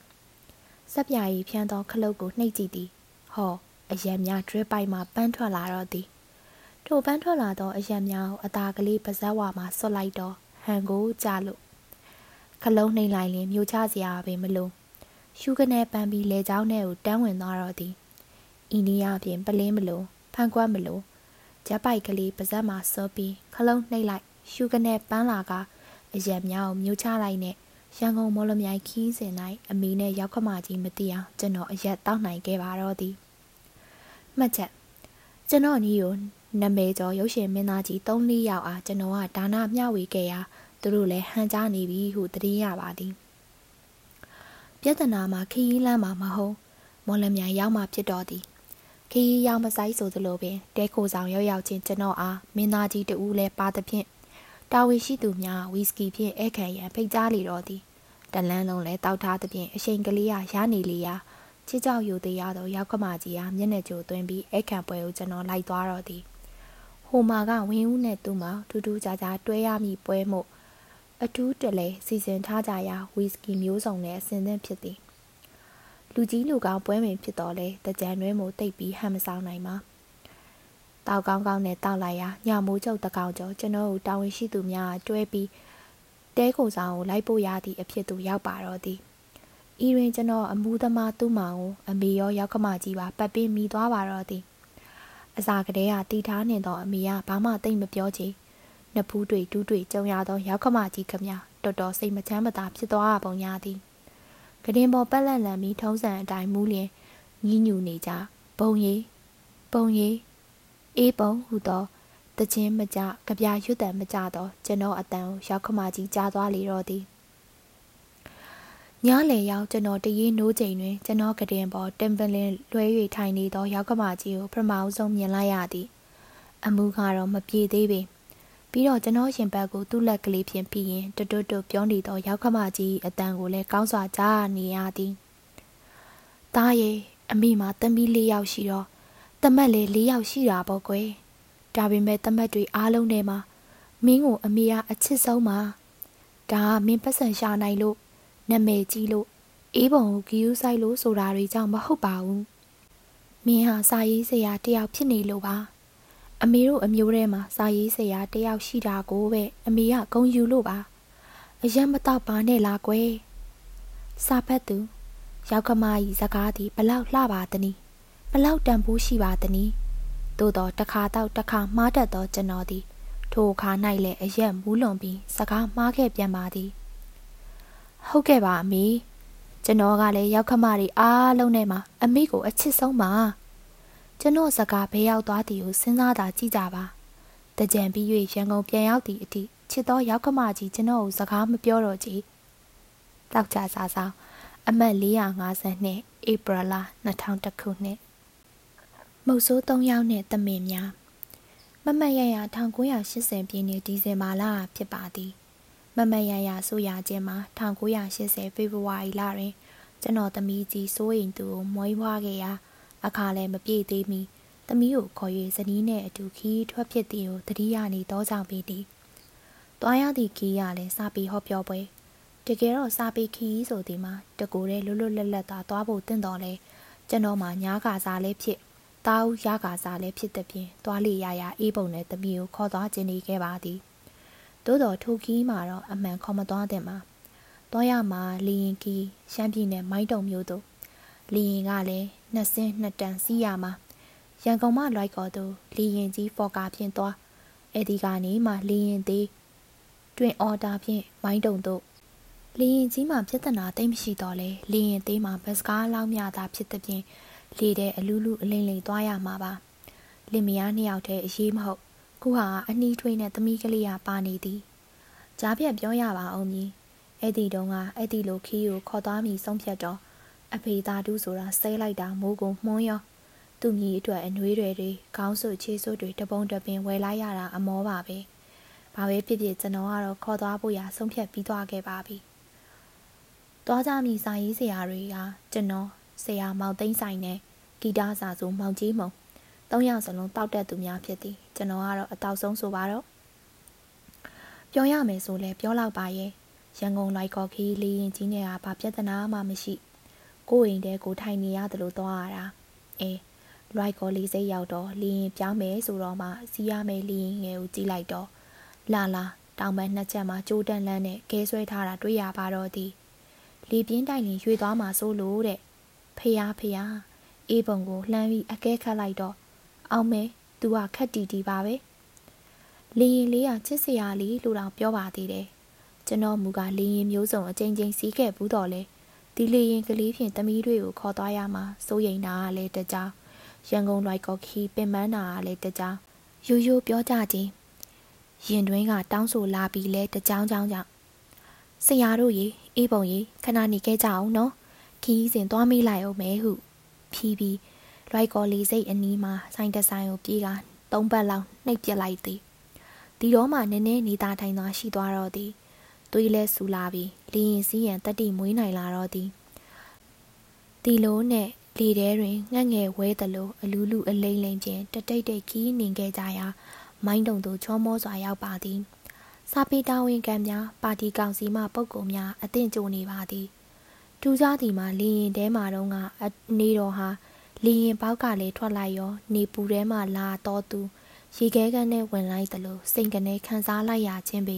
စက်ပြာရီဖြန်းသောခလုတ်ကိုနှိပ်ကြည့်သည်ဟောအယံများဒရစ်ပိုက်မှပန်းထွက်လာတော့သည် ထိုပန်းထွက်လာသောအယံများကိုအသာကလေးပါဇက်ဝါမှဆွတ်လိုက်တော့ဟန်ကိုကြလို့ခလုံးနှိမ့်လိုက်ရင်မြို့ချစရာပဲမလို့ရှုကနေပန်းပြီးလေချောင်းထဲကိုတန်းဝင်သွားတော့သည်အိန္ဒိယပြင်ပလင်းမလို့ဖန်ကွက်မလို့ဂျက်ပိုက်ကလေးပါဇက်မှာစောပြီးခလုံးနှိမ့်လိုက်ရှုကနေပန်းလာကအရက်များကိုမြို့ချလိုက်နဲ့ရန်ကုန်မော်လမြိုင်ခီးစဉ်၌အမေနဲ့ရောက်ခမကြီးမသိအောင်ကျွန်တော်အရက်တောက်နိုင်ခဲ့ပါတော့သည်မှတ်ချက်ကျွန်တော်ညီကို နမဲကျော်ရုပ်ရှင်မင်းသားကြီး၃-၄ယောက်အားကျွန်တော်ကဒါနမျှဝေခဲ့ရာသူတို့လည်းဟန်ကြားနေပြီဟုတတိယပါသည်ပြဿနာမှာခီးလမ်းမှာမဟုတ်မော်လမြိုင်ရောက်မှဖြစ်တော်သည်ခီးရောက်မဆိုင်ဆိုသလိုပင်တဲခိုဆောင်ရောက်ရောက်ချင်းကျွန်တော်အားမင်းသားကြီးတူလည်းပါသဖြင့်တာဝန်ရှိသူများဝီစကီဖြင့်ဧကန်ရန်ဖိတ်ကြားလေတော့သည်တလန်းလုံးလဲတောက်ထားသဖြင့်အချိန်ကလေးရရနေလေရာချစ်ကြောက်ယူသေးရသောရောက်ခမကြီးအားမျက်နှာကြိုသွင်းပြီးဧကန်ပွဲကိုကျွန်တော်လိုက်သွားတော့သည် ဟိုမာကဝင်းဦးနဲ့သူ့မှာထူးထူးခြားခြားတွဲရမိပွဲမှုအထူးတလဲစီစဉ်ထားကြရာဝီစကီမျိုးစုံနဲ့အစင်သင့်ဖြစ်သည်လူကြီးလူကောင်းပွဲဝင်ဖြစ်တော်လဲတကြံတွဲမို့တိတ်ပြီးဟန်မဆောင်နိုင်ပါတောက်ကောင်းကောင်းနဲ့တောက်လိုက်ရာညမိုးကျုပ်တကောင်ကျော်ကျွန်တော်တို့တာဝန်ရှိသူများတွဲပြီးတဲကိုဆောင်ကိုလိုက်ပို့ရသည့်အဖြစ်သို့ရောက်ပါတော့သည်ဤတွင်ကျွန်တော်အမှုသမားသူ့မောင်ကိုအမေရောရောက်ခမကြီးပါပတ်ပြီးမိသွားပါတော့သည် အစာကလေးကတီထားနေတော့အမေကဘာမှတိတ်မပြောချင်နဖူးတွေတူးတွေကြုံရသောရောက်ခမကြီးခမတော်တော်စိတ်မချမ်းမသာဖြစ်သွားပုံရသည်ကတင်ပေါ်ပက်လက်လန်ပြီးထုံးစံအတိုင်းမူးလျင်ညီးညူနေကြဘုံရီပုံရီအေးပုံဟူသောတခြင်းမကြကြပြရွတ်တံမကြသောကျွန်တော်အတန်ကိုရောက်ခမကြီးကြားသွားလေတော့သည် ညလေရောက်ကျွန်တော်တရေနိုးချိန်တွင်ကျွန်တော်ကတင်ပေါ်တင်ပလင်လွှဲ၍ထိုင်နေသောရောက်ခမကြီးကိုပထမဆုံးမြင်လိုက်ရသည်အမှုကတော့မပြေသေးပေပြီးတော့ကျွန်တော်ရှင်ဘက်ကိုသူ့လက်ကလေးဖြင့်ပြီးရင်တွတ်တွတ်ပြောနေသောရောက်ခမကြီးအတန်ကိုလည်းကောင်းစွာကြားနေရသည်။တားရဲ့အမိမှာတမီးလေးယောက်ရှိတော့တမက်လေးလေးယောက်ရှိတာပေါ့ကွယ်။ဒါပေမဲ့တမက်တွေအားလုံးထဲမှာမင်းကိုအမေကအချစ်ဆုံးပါ။ဒါကမင်းပတ်စံရှာနိုင်လို့ နာမည်ကြီးလို့အေးပုံကိုဂီယူဆိုင်လို့ဆိုတာတွေကြောင့်မဟုတ်ပါဘူး။မင်းဟာစာရေးဆရာတယောက်ဖြစ်နေလို့ပါ။အမေတို့အမျိုးထဲမှာစာရေးဆရာတယောက်ရှိတာကိုပဲအမေကဂုံယူလို့ပါအရက်မတော့ပါနဲ့လားကွယ်စာဖတ်သူရောက်ခမကြီးစကားသည်ဘလောက်လှပါသနည်းဘလောက်တန်ဖိုးရှိပါသနည်းသို့တော့တစ်ခါတော့တစ်ခါမှားတတ်သောကျွန်တော်သည်ထိုအခါ၌လည်းအရက်မူးလွန်ပြီးစကားမှားခဲ့ပြန်ပါသည် ဟုတ်ကဲ့ပါအမေကျွန်တော်ကလည်းရောက်ခမတွေအားလုံးထဲမှာအမေကိုအချစ်ဆုံးပါကျွန်တော်စကားဘဲရောက်သွားသည်ကိုစဉ်းစားတာကြည့်ကြပါတကြံပြီး၍ရန်ကုန်ပြန်ရောက်သည့်အထိချစ်သောရောက်ကမကြီးကျွန်တော်ကိုစကားမပြောတော့ကြည်တောက်ကြစားစားအမတ်452ဧပြီလ2000ခုနှစ်မုတ်ဆိုး3ယောက်နဲ့တမင်များမမတ်ရရ1980ပြည့်နှစ်ဒီဇင်ဘာလဖြစ်ပါသည် မမတ်ရရဆိုရခြင်းမှာ1980ဖေဖော်ဝါရီလတွင် ကျွန်တော်သမီးကြီးစိုးရင်သူကိုမွေးဖွားခဲ့ရာအခါလည်းမပြေသေးမီသမီးကိုခေါ်၍ဇနီးနဲ့အတူခီးထွက်ဖြစ်သည်ကိုတတိယနေတော့ကြောင့်ပေသည်။တွားရသည့်ခီးရလည်းစာပေဟောပြောပွဲတကယ်တော့စာပေခီးဆိုသည်မှာတကူတဲ့လွတ်လွတ်လပ်လပ်သာသွားဖို့တင့်တော်လဲကျွန်တော်မှညားကာစားလည်းဖြစ်တာဦးရကာစားလည်းဖြစ်တဲ့ဖြင့်တွားလေရရအေးပုံနဲ့သမီးကိုခေါ်သွားခြင်းနေခဲ့ပါသည်။ သို့တော်ထိုခီးမှာတော့အမှန်ခေါ်မသွားတဲ့မှာတောရမှာလီရင်ကီရှမ်းပြည်နယ်မိုင်းတုံမြို့တို့လီရင်ကလည်းနှစ်စင်းနှစ်တန်စီးရမှာရန်ကုန်မှလွိုက်ကော်တို့လီရင်ကြီးဖော်ကာဖြင့်သွားအဲ့ဒီကနေမှလီရင်သေးတွင်အော်တာဖြင့်မိုင်းတုံတို့လီရင်ကြီးမှာပြဿနာတိတ်မရှိတော့လဲလီရင်သေးမှာဘတ်စကားလောက်မြတာဖြစ်တဲ့ဖြင့်လေတဲ့အလူးလူအလိမ့်လိမ့်သွားရမှာပါလင်မယားနှစ်ယောက်တည်းအရေးမဟုတ် ခုဟာအနီးထွေးနဲ့သမီးကလေးကပါနေသည်ကြားပြတ်ပြောရပါအောင်မည်အဲ့ဒီတုန်းကအဲ့ဒီလိုခီးကိုခေါ်သွားမိဆုံးဖြတ်တော့အဖေသားတူးဆိုတာဆဲလိုက်တာမိုးကိုမှုံးရောသူ့မိအတွက်အနှွေးတွေတွေခေါင်းဆုပ်ခြေဆုပ်တွေတပုံတပင်ဝယ်လိုက်ရတာအမောပါပဲဘာပဲဖြစ်ဖြစ်ကျွန်တော်ကတော့ခေါ်သွားဖို့ရဆုံးဖြတ်ပြီးသွားခဲ့ပါပြီသွားကြမိစာရေးဆရာတွေကကျွန်တော်ဆရာမောင်သိန်းဆိုင်နဲ့ဂီတစာဆိုမောင်ကြီးမုံ သုံးယောက်စလုံးတောက်တက်သူများဖြစ်သည်ကျွန်တော်ကတော့အတောက်ဆုံးဆိုပါတော့ပြောရမယ်ဆိုလဲပြောလောက်ပါရဲ့ရန်ကုန်လိုက်ကော်ခီးလေးရင်ကြီးနေတာဘာပြဿနာမှမရှိကိုယ်အိမ်တဲကိုထိုင်နေရတယ်လို့သွားရတာအဲလိုက်ကော်လေးစိတ်ရောက်တော့လီရင်ပြောင်းမယ်ဆိုတော့မှစီးရမယ်လီရင်ငယ်ကိုကြည့်လိုက်တော့လာလာတောင်ပန်းနှစ်ချက်မှာကြိုးတန်လန်းနဲ့ကဲဆွဲထားတာတွေ့ရပါတော့သည်လေပြင်းတိုက်ရင်ရွေသွားမှာစိုးလို့တဲ့ဖျားဖျားအေးပုံကိုလှမ်းပြီးအကဲခတ်လိုက်တော့ အောင်မဲသူကခက်တီတီပါပဲလီရင်လေးကချစ်စရာလေးလို့တော့ပြောပါသေးတယ်ကျွန်တော်မူကလီရင်မျိုးစုံအချိန်ချင်းစီးခဲ့ဘူးတော့လေဒီလီရင်ကလေးဖြင့်တမီးတွေကိုခေါ်သွားရမှာစိုးရိမ်တာကလည်းတကြောင်ရန်ကုန်လိုက်ကော်ခီပင်ပန်းတာကလည်းတကြောင်ရိုးရိုးပြောကြခြင်းရင်တွင်းကတောင်းဆိုလာပြီးလဲတကြောင်ကြောင်ကြောင့်ဆရာတို့ရေအေးပုံရေခဏနေခဲ့ကြအောင်နော်ခီးစဉ်သွားမေးလိုက်အောင်မဲဟုဖြီးပြီး လွိုက်ကော်လီစိတ်အနီးမှာဆိုင်တဆိုင်ကိုပြေးကသုံးပတ်လောက်နှိပ်ပြစ်လိုက်သည်ဒီတော့မှနည်းနည်းနေသားထိုင်သွားရှိသွားတော့သည်သွေးလဲဆူလာပြီးလီရင်စီးရန်တက်တိမွေးနိုင်လာတော့သည်ဒီလိုနဲ့လေထဲတွင်ငှက်ငယ်ဝဲသလိုအလူးလူအလိမ့်လိမ့်ချင်းတတိတ်တိတ်ခီးနေခဲ့ကြရာမိုင်းတုံတို့ချောမောစွာရောက်ပါသည်စာပေတာဝန်ခံများပါတီကောင်စီမှပုဂ္ဂိုလ်များအသင့်ကြိုနေပါသည်ထူးခြားသည်မှာလီရင်ထဲမှာတော့ကနေတော်ဟာ လီရင်ပေါက်ကလည်းထွက်လိုက်ရော နေပူထဲမှာလာတော့သူရေခဲကန်းနဲ့ဝင်လိုက်သလိုစိတ်ကနေခံစားလိုက်ရခြင်းပဲ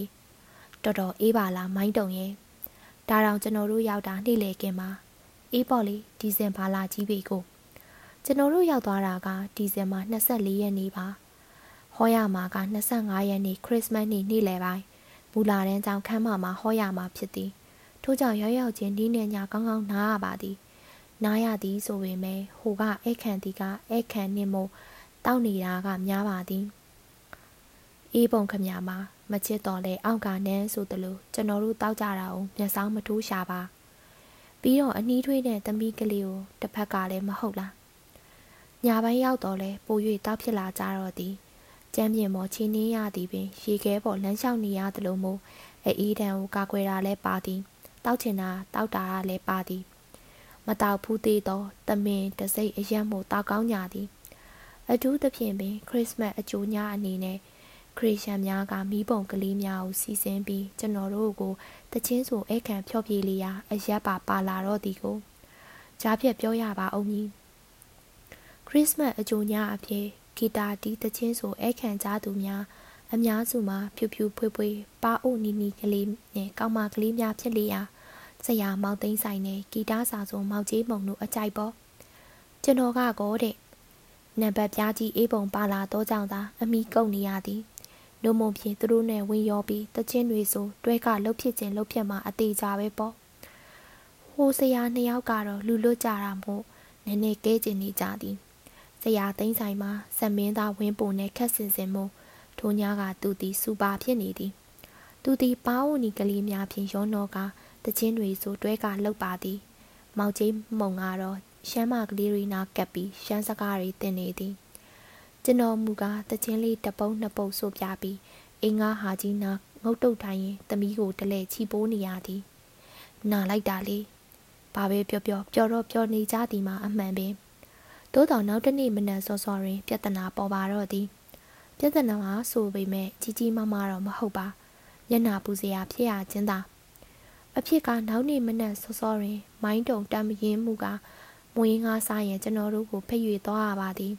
တော်တော်အေးပါလားမိုင်းတုံရဲ့ဒါတောင်ကျွန်တော်တို့ရောက်တာနှိလေခင်မှာအေးပေါ့လေဒီဇင်ဘာလာကြီးပေကိုကျွန်တော်တို့ရောက်သွားတာကဒီဇင်ဘာ24ရက်နေ့ပါဟောရမှာက25ရက်နေ့ခရစ်စမတ်နေ့နေ့လယ်ပိုင်းမူလာတန်းကြောင့်ခမ်းမမှာဟောရမှာဖြစ်သည်ထို့ကြောင့်ရောက်ရောက်ချင်းဒီနေ့ညကောင်းကောင်းနားရပါသည် နားရသည်ဆိုပေမဲ့ဟိုကဧခန့်တီကဧခန့်နှင့်မို့တောက်နေတာကများပါသည်အေးပုံခမညာမှာမချစ်တော်လဲအောက်ကနန်းဆိုသလိုကျွန်တော်တို့တောက်ကြတာအောင်မျက်စောင်းမထိုးရှာပါပြီးတော့အနီးထွေးတဲ့သမီးကလေးကိုတစ်ဖက်ကလည်းမဟုတ်လားညာပိုင်းရောက်တော့လဲပို၍တောက်ဖြစ်လာကြတော့သည်ကျမ်းပြင်ပေါ်ချင်းနှင်းရသည်ပင်ရေခဲပေါ်လမ်းလျှောက်နေရသလိုမျိုးအေးတန်ကိုကာကွယ်တာလဲပါသည်တောက်ချင်တာတောက်တာလဲပါသည် မတောက်ဘူးသေးသောတမင်တစိမ့်အရက်မို့တောက်ကောင်းညာသည်အထူးသဖြင့်ပင်ခရစ်စမတ်အကျိုးညအနေနဲ့ခရစ်ယာန်များကမိဘုံကလေးများကိုစီစဉ်ပြီးကျွန်တော်တို့ကိုတချင်းဆိုဧကန်ဖျော်ဖြေလျာအရက်ပါပါလာတော့ဒီကိုကြားပြက်ပြောရပါအောင်ကြီးခရစ်စမတ်အကျိုးညအဖြစ်ဂီတာတီးတချင်းဆိုဧကန်ကြသူများအများစုမှာဖြူဖြူဖွေးဖွေးပါအိုနီနီကလေးနဲ့ကောင်းမကလေးများဖြစ်လျာ ဆရာမောင်သိန်းဆိုင်နဲ့ဂီတစာဆိုမောင်ကြီးမုံတို့အကြိုက်ပေါ့ကျွန်တော်ကကောတဲ့နံပါတ်ပြားကြီးအေးပုံပါလာတော့ကြောင့်သာအမိကုန်နေရသည်နှုံမုံဖြင့်သူတို့နဲ့ဝင်ရောပြီးတချင်းတွေဆိုတွဲကလှုပ်ဖြစ်ခြင်းလှုပ်ဖြစ်မှာအသေးကြပဲပေါ့ဟိုဆရာနှစ်ယောက်ကတော့လူလွတ်ကြတာမို့နည်းနည်းကဲကျင်နေကြသည်ဆရာသိန်းဆိုင်မှာစက်မင်းသားဝင်းပုံနဲ့ခက်စင်စင်မို့ထိုညာကသူသည်စူပါဖြစ်နေသည်သူသည်ပါဝနီကလေးများဖြင့်ရောနောက တချင်းတွေဆိုတွဲကလှုပ်ပါသည် မောင်ကြီးမုံကတော့ရှမ်းမကလေးရီနာကပ်ပြီးရှမ်းစကားတွေတင်နေသည်ကျွန်တော်မူကားတချင်းလေးတပုံးနှစ်ပုတ်ဆိုပြပြီးအင်းငါဟာကြီးနာငုတ်တုတ်ထိုင်ရင်သမီးကိုတလဲချီပိုးနေရသည်နာလိုက်တာလေဘာပဲပြောပြောပျော်တော့ပျော်နေကြသည်မှာအမှန်ပင်သို့တော်နောက်တနေ့မနက်စောစောတွင် ပြဿနာပေါ်ပါတော့သည်ပြဿနာဟာဆိုပေမဲ့ကြီးကြီးမားမားတော့မဟုတ်ပါမျက်နာပူစရာဖြစ်ရခြင်းသာ အဖြစ်ကနောက်နေ့မနက်စောစောတွင် မိုင်းတုံတမ်းမရင်မှုကမွေးငါးစားရင်ကျွန်တော်တို့ကိုဖိတ်၍သွားရပါသည်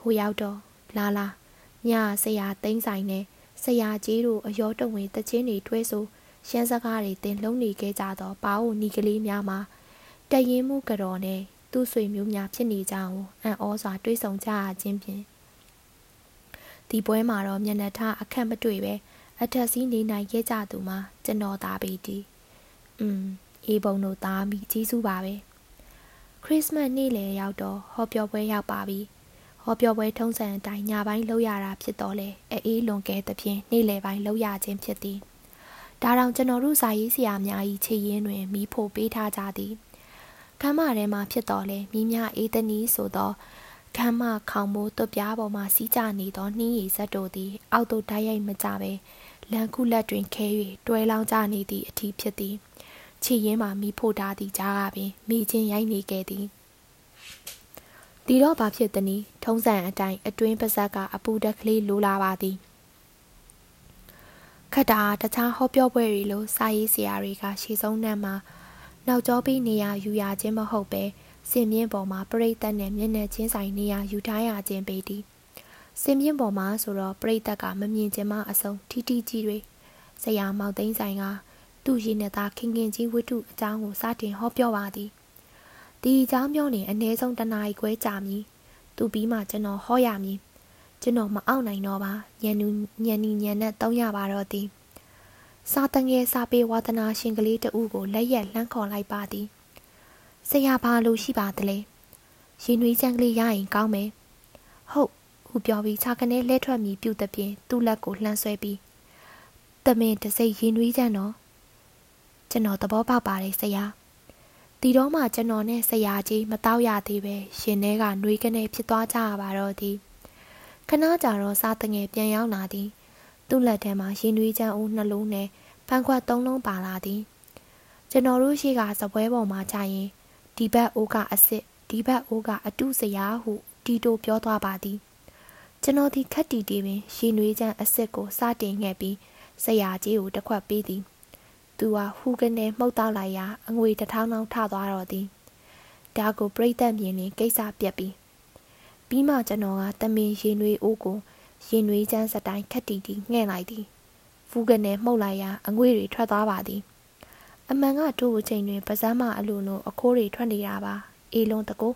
ဟိုရောက်တော့လာလာညဆရာသိန်းဆိုင်နဲ့ဆရာကြီးတို့အယောတဝင်တချင်းတွေတွဲဆိုရှမ်းစကားတွေတင်လုံးနေခဲ့ကြသောပါအိုနီကလေးများမှာတရင်မှုကတော်နဲ့သူ့ဆွေမျိုးများဖြစ်နေကြအောင်အံ့ဩစွာတွေးဆောင်ကြရခြင်းဖြင့်ဒီပွဲမှာတော့မျက်နှာထားအခက်မတွေ့ပဲအထက်စီးနေနိုင်ခဲ့ကြသူမှာကျွန်တော်သားပေတီ อืมအေးဘုံတို့သားမိကြီးစုပါပဲခရစ်စမတ်နေ့လည်ရောက်တော့ဟောပြောပွဲရောက်ပါပြီဟောပြောပွဲထုံးစံအတိုင်းညပိုင်းလှုပ်ရတာဖြစ်တော့လေအေးလွန်ကဲသဖြင့်နေ့လယ်ပိုင်းလှုပ်ရခြင်းဖြစ်သည်ဒါတောင်ကျွန်တော်တို့စာရေးဆရာများ၏ခြေရင်းတွင်မိဖို့ပေးထားကြသည်ခမ်းမထဲမှာဖြစ်တော်လဲမိမြအေးတနီးဆိုသောခမ်းမခေါင်မိုးတွပြားပေါ်မှစီးကြနေသောနှင်းရည်ဇက်တို့သည် အောက်သို့တိုက်ရိုက်မကြပဲလန်ခုလက်တွင်ခဲ၍တွဲလောင်းကြနေသည့်အထီးဖြစ်သည် ခြေရင်းမှမိဖို့ထားသည့်ကြားကပင်မိချင်းရိုက်နေခဲ့သည်ဒီတော့ဘာဖြစ်သနည်းထုံးစံအတိုင်းအတွင်းပါဇက်ကအပူတက်ကလေးလိုလာပါသည်ခတ်တာတခြားဟောပြောပွဲတွေလိုစာရေးဆရာတွေကရှေ့ဆုံးနှမ်းမှာနောက်ကျောပြီးနေရာယူရခြင်းမဟုတ်ပဲစင်မြင့်ပေါ်မှာပြိတ္တနဲ့မျက်နှာချင်းဆိုင်နေရာယူထားရခြင်းပေသည်စင်မြင့်ပေါ်မှာဆိုတော့ပြိတ္တကမမြင်ခြင်းမအဆုံးထီထီကြီးတွေဆရာမောက်သိန်းဆိုင်က သူ့ရည်နဲ့သားခင်ခင်ကြီးဝတ္ထုအကြောင်းကိုစတင်ဟောပြောပါသည်ဒီအကြောင်းပြောနေအနည်းဆုံးတနားရီခွဲကြာမည်သူပြီးမှကျွန်တော်ဟောရမည်ကျွန်တော်မအောင်နိုင်တော့ပါညံနူညံနီညံနဲ့တောင်းရပါတော့သည်စာတငယ်စာပေဝါသနာရှင်ကလေးတဦးကိုလက်ရက်လှမ်းခေါ်လိုက်ပါသည်ဆရာဘာလို့ရှိပါသလဲရင်နွေးချမ်းကလေးရရင်ကောင်းမယ်ဟုတ်ဟူပြောပြီးခြာကနေလဲထွက်မိပြုတ်တဲ့ပြင်သူ့လက်ကိုလှမ်းဆွဲပြီးတမင်တစိရင်နွေးချမ်းတော့ ကျွန်တော်သဘောပေါက်ပါတယ်ဆရာဒီတော့မှကျွန်တော်နဲ့ဆရာကြီးမတော့ရသေးပဲရှင်ထဲကနှွေးကနေဖြစ်သွားကြရပါတော့သည်ခဏကြာတော့စားတငယ်ပြန်ရောက်လာသည်သူ့လက်ထဲမှာရင်နွေးချမ်းဦးနှလုံးနဲ့ဖန်ခွက်သုံးလုံးပါလာသည်ကျွန်တော်တို့ရှိကစပွဲပေါ်မှာကြာရင်ဒီဘက်အိုးကအစ်စ်ဒီဘက်အိုးကအတုစရာဟုတီတိုပြောသွားပါသည်ကျွန်တော်ဒီခက်တီတီပင်ရှင်နွေးချမ်းအစ်စ်ကိုစတင်ခဲ့ပြီးဆရာကြီးကိုတစ်ခွက်ပေးသည် သူဟာဟူကနေမှုတ်တောက်လိုက်ရာအငွေတထောင်းထောင်းထသွားတော့သည်ဒါကိုပြိတ်သက်မြင်ရင်ကိစ္စပြက်ပြီးပြီးမှကျွန်တော်ကတမင်ရင်နွေးအိုးကိုရင်နွေးချမ်းစတိုင်းခက်တီတီငှဲ့လိုက်သည်ဖူးကနေမှုတ်လိုက်ရာအငွေတွေထွက်သွားပါသည်အမှန်ကတို့အချိန်တွင်ပါဇမ်းမအလိုလိုအခိုးတွေထွက်နေတာပါအေးလုံးတကူ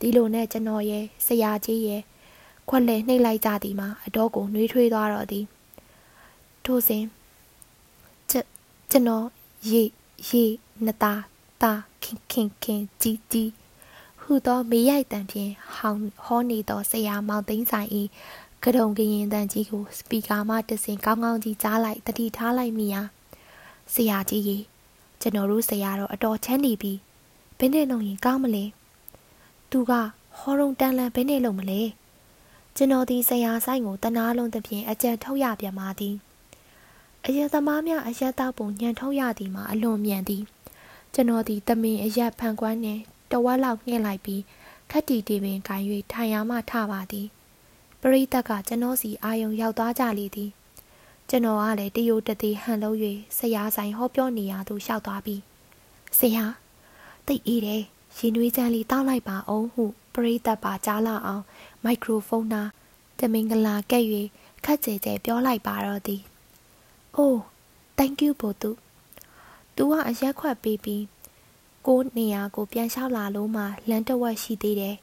ဒီလိုနဲ့ကျွန်တော်ရဲ့ဆရာကြီးရဲ့ခွက်လေနှိပ်လိုက်ကြသည်မှာအတော့ကိုနှွေးထွေးသွားတော့သည်ထို့စဉ် ကျွန်တော်ရေရေနတာတာခင်ခင်ခင်ကြီးကြီးဟူသောမေးရိုက်တန်ဖြင့်ဟောင်းဟောနေသောဆရာမောင်သိန်းဆိုင်၏ကတုံကရင်တန်ကြီးကိုစပီကာမှတဆင်ကောင်းကောင်းကြီးကြားလိုက်တတိထားလိုက်မိရာဆရာကြီးကြီးကျွန်တော်တို့ဆရာတော့အတော်ချမ်းနေပြီဘယ်နဲ့လုပ်ရင်ကောင်းမလဲသူကဟောရုံတန်လန်ဘယ်နဲ့လုပ်မလဲကျွန်တော်ဒီဆရာဆိုင်ကိုတနာလုံးသဖြင့်အကြံထုတ်ရပြန်ပါသည် အရက်သမားများအရက်တောက်ပုံညံထုတ်ရသည်မှာအလွန်မြန်သည်ကျွန်တော်ဒီတမင်အရက်ဖန်ကွမ်းနှင့်တဝက်လောက်ငှက်လိုက်ပြီးခက်တီတီပင်ခိုင်၍ထိုင်ရမှထပါသည်ပရိသတ်ကကျွန်တော်စီအာယုံရောက်သွားကြလေသည်ကျွန်တော်ကလည်းတယိုတသေးဟန်လုံး၍ဆရာဆိုင်ဟောပြောနေရသူလျှောက်သွားပြီးဆရာတိတ်အေးတယ်ရင်နွေးချမ်းလေးတောက်လိုက်ပါအောင်ဟုပရိသတ်ပါကြားလာအောင် မိုက်ခရိုဖုန်းနာတမင်္ဂလာကဲ့၍ခက်ကြဲကြဲပြောလိုက်ပါတော့သည်။ အိုး thank you ဘို့သူ။ तू ကအရက်ခွက်ပေးပြီးကိုနေရာကိုပြန်လျှောက်လာလို့မှလမ်းတဝက်ရှိသေးတယ်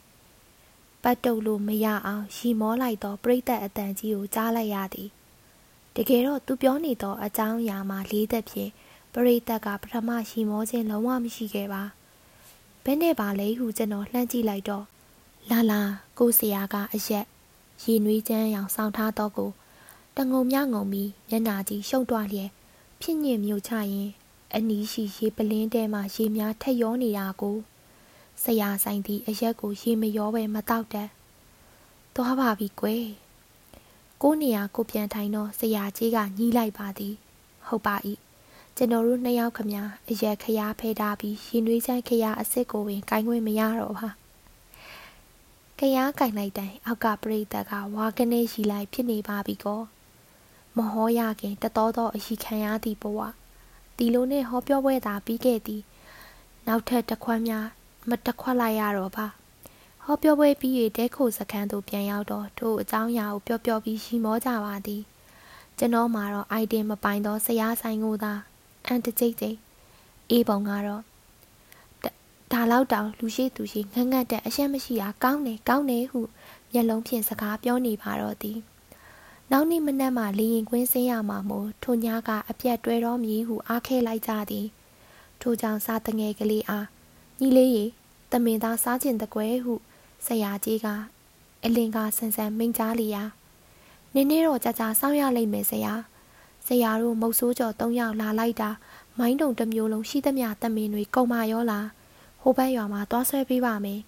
။ပတ်တုပ်လို့မရအောင်ရီမောလိုက်တော့ပြိသက်အတန်ကြီးကိုကြားလိုက်ရသည်။တကယ်တော့ तू ပြောနေတော့အကြောင်းအရာမှလေးသက်ဖြင့်ပရိသတ်ကပထမရီမောခြင်းလုံးဝမရှိခဲ့ပါ။ဘယ်နဲ့ပါလဲဟုကျွန်တော်လှမ်းကြည့်လိုက်တော့လာလာကိုဆရာကအရက်ရေနွေးချမ်းရောင်စောင်းထားတော့ကို တငုံမြငုံပြီးမျက်နာကြီးရှုံတွလျက်ဖြစ်ညင်မြို့ချရင်အနီးရှိရေပလင်းတဲမှာရေများထက်ရောနေတာကိုဆရာဆိုင်သည့်အရက်ကိုရေမရောပဲမတောက်တတ်သွားပါပြီကွယ်ကိုနေရာကိုပြန်ထိုင်တော့ဆရာကြီးကညီးလိုက်ပါသည် ဟုတ်ပါ၏ကျွန်တော်တို့နှစ်ယောက်ခမအရက်ခရားဖဲထားပြီးရင်နွေးချမ်းခရားအစ်စ်ကိုပင်ကိုင်းခွင့်မရတော့ပါခရားကင်လိုက်တိုင်အောက်ကပရိသတ်ကဝါကနေရီလိုက်ဖြစ်နေပါပြီကော မဟောရခင်တတော်တော်အရှိခံရသည့်ဘဝဒီလိုနဲ့ဟောပြောပွဲသာပြီးခဲ့သည်နောက်ထပ်တစ်ခွက်များမတခွက်လိုက်ရတော့ပါဟောပြောပွဲပြီးရတဲ့ခိုစခန်းသို့ပြန်ရောက်တော့တို့အကြောင်းအရာကိုပြောပြောပြီးရှိမောကြပါသည်ကျွန်တော်မှာတော့အိုင်တင်မပိုင်တော့ဆရာဆိုင်ကိုသာအန်တကြိတ်ကြိတ်အေးပုံကတော့ဒါလောက်တောင်လူရှိသူရှိငငတ်တဲ့အရှက်မရှိတာကောင်းတယ်ကောင်းတယ်ဟုမျက်လုံးဖြင့်စကားပြောနေပါတော့သည် နောက်နေ့မနက်မှလေရင်ကွင်းဆင်းရမှာမို့ထိုညကအပြက်တွဲတော်မည်ဟုအားခဲလိုက်ကြသည်ထိုကြောင့်စားတငယ်ကလေးအားညီလေးရေတမင်သားစားကျင်တကွဲဟုဆရာကြီးကအလင်ကဆန်ဆန်မိန်ကြားလျာနင်းနေတော့ကြကြစောင့်ရလိမ့်မယ်ဆရာဆရာတို့မုတ်ဆိုးကြော်၃ယောက်လာလိုက်တာမိုင်းတုံတစ်မျိုးလုံးရှိသမျှတမင်တွေကုန်မာရောလားဟိုဘက်ရွာမှာသွားဆွဲပေးပါမယ်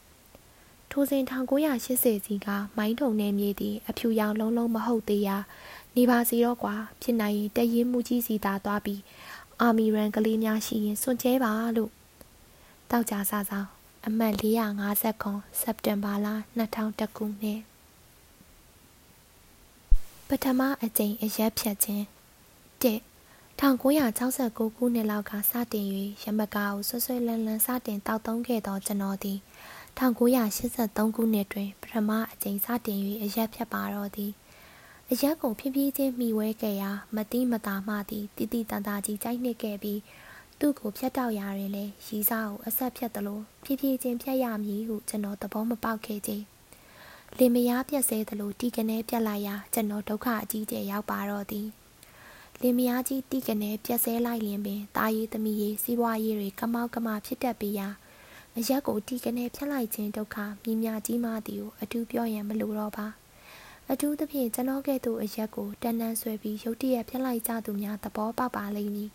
ထိုစဉ်1980စီကမိုင်းထုံနယ်မြေသည်အဖြူရောင်လုံးလုံးမဟုတ်သေးရာနေပါစီတော့ကွာဖြစ်နိုင်ရင်တရင်မှုကြီးစီသာသွားပြီးအာမီရန်ကလေးများရှိရင်စွန့်ကျဲပါလို့တောက်ကြစားဆောင်အမှတ်450ခွန်စက်တင်ဘာလ2000ခုနှစ်ပထမအကြိမ်အရက်ဖြတ်ခြင်း1 1969ခုနှစ်လောက်ကစတင်၍ရမကာကိုဆွဆွလန်းလန်းစတင်တောက်သုံးခဲ့သောကျွန်တော်သည် 1983ခုနှစ်တွင် ပထမအကြိမ်စတင်၍အရက်ဖြတ်ပါတော့သည် အရက်ကို ဖြည်းဖြည်းချင်းမိဝဲခဲ့ရာမတိမတာမှသည်တိတိတန်တာကြီး ကြိုက်နှစ်ခဲ့ပြီး သူ့ကို ဖြတ်တောက်ရာတွင်လည်း ရီစားကို အဆက်ဖြတ်သလို ဖြည်းဖြည်းချင်း ဖြတ်ရမည်ဟု ကျွန်တော် သဘောမပေါက်ခဲ့ကြလင်မယားပြက်ဆဲသလို တီကနေပြက်လိုက်ရာ ကျွန်တော် ဒုက္ခအကြီးကျယ် ရောက်ပါတော့သည် လင်မယားကြီး တီကနေပြက်ဆဲလိုက်လင်ပင်တာရီသမီးရီစီးပွားရေးတွေ ကမောက်ကမ ဖြစ်တတ်ပြီးရာ အရက်ကိုတီကနေဖြတ်လိုက်ခြင်းဒုက္ခမြင်မြကြီးမှသည်ကိုအထူးပြောရန်မလိုတော့ပါအထူးသဖြင့်ကျွန်တော်ကဲ့သို့အရက်ကိုတန်တန်ဆွဲပြီးရုတ်တရက်ဖြတ်လိုက်ကြသူများသဘောပေါက်ပါလိမ့်မည်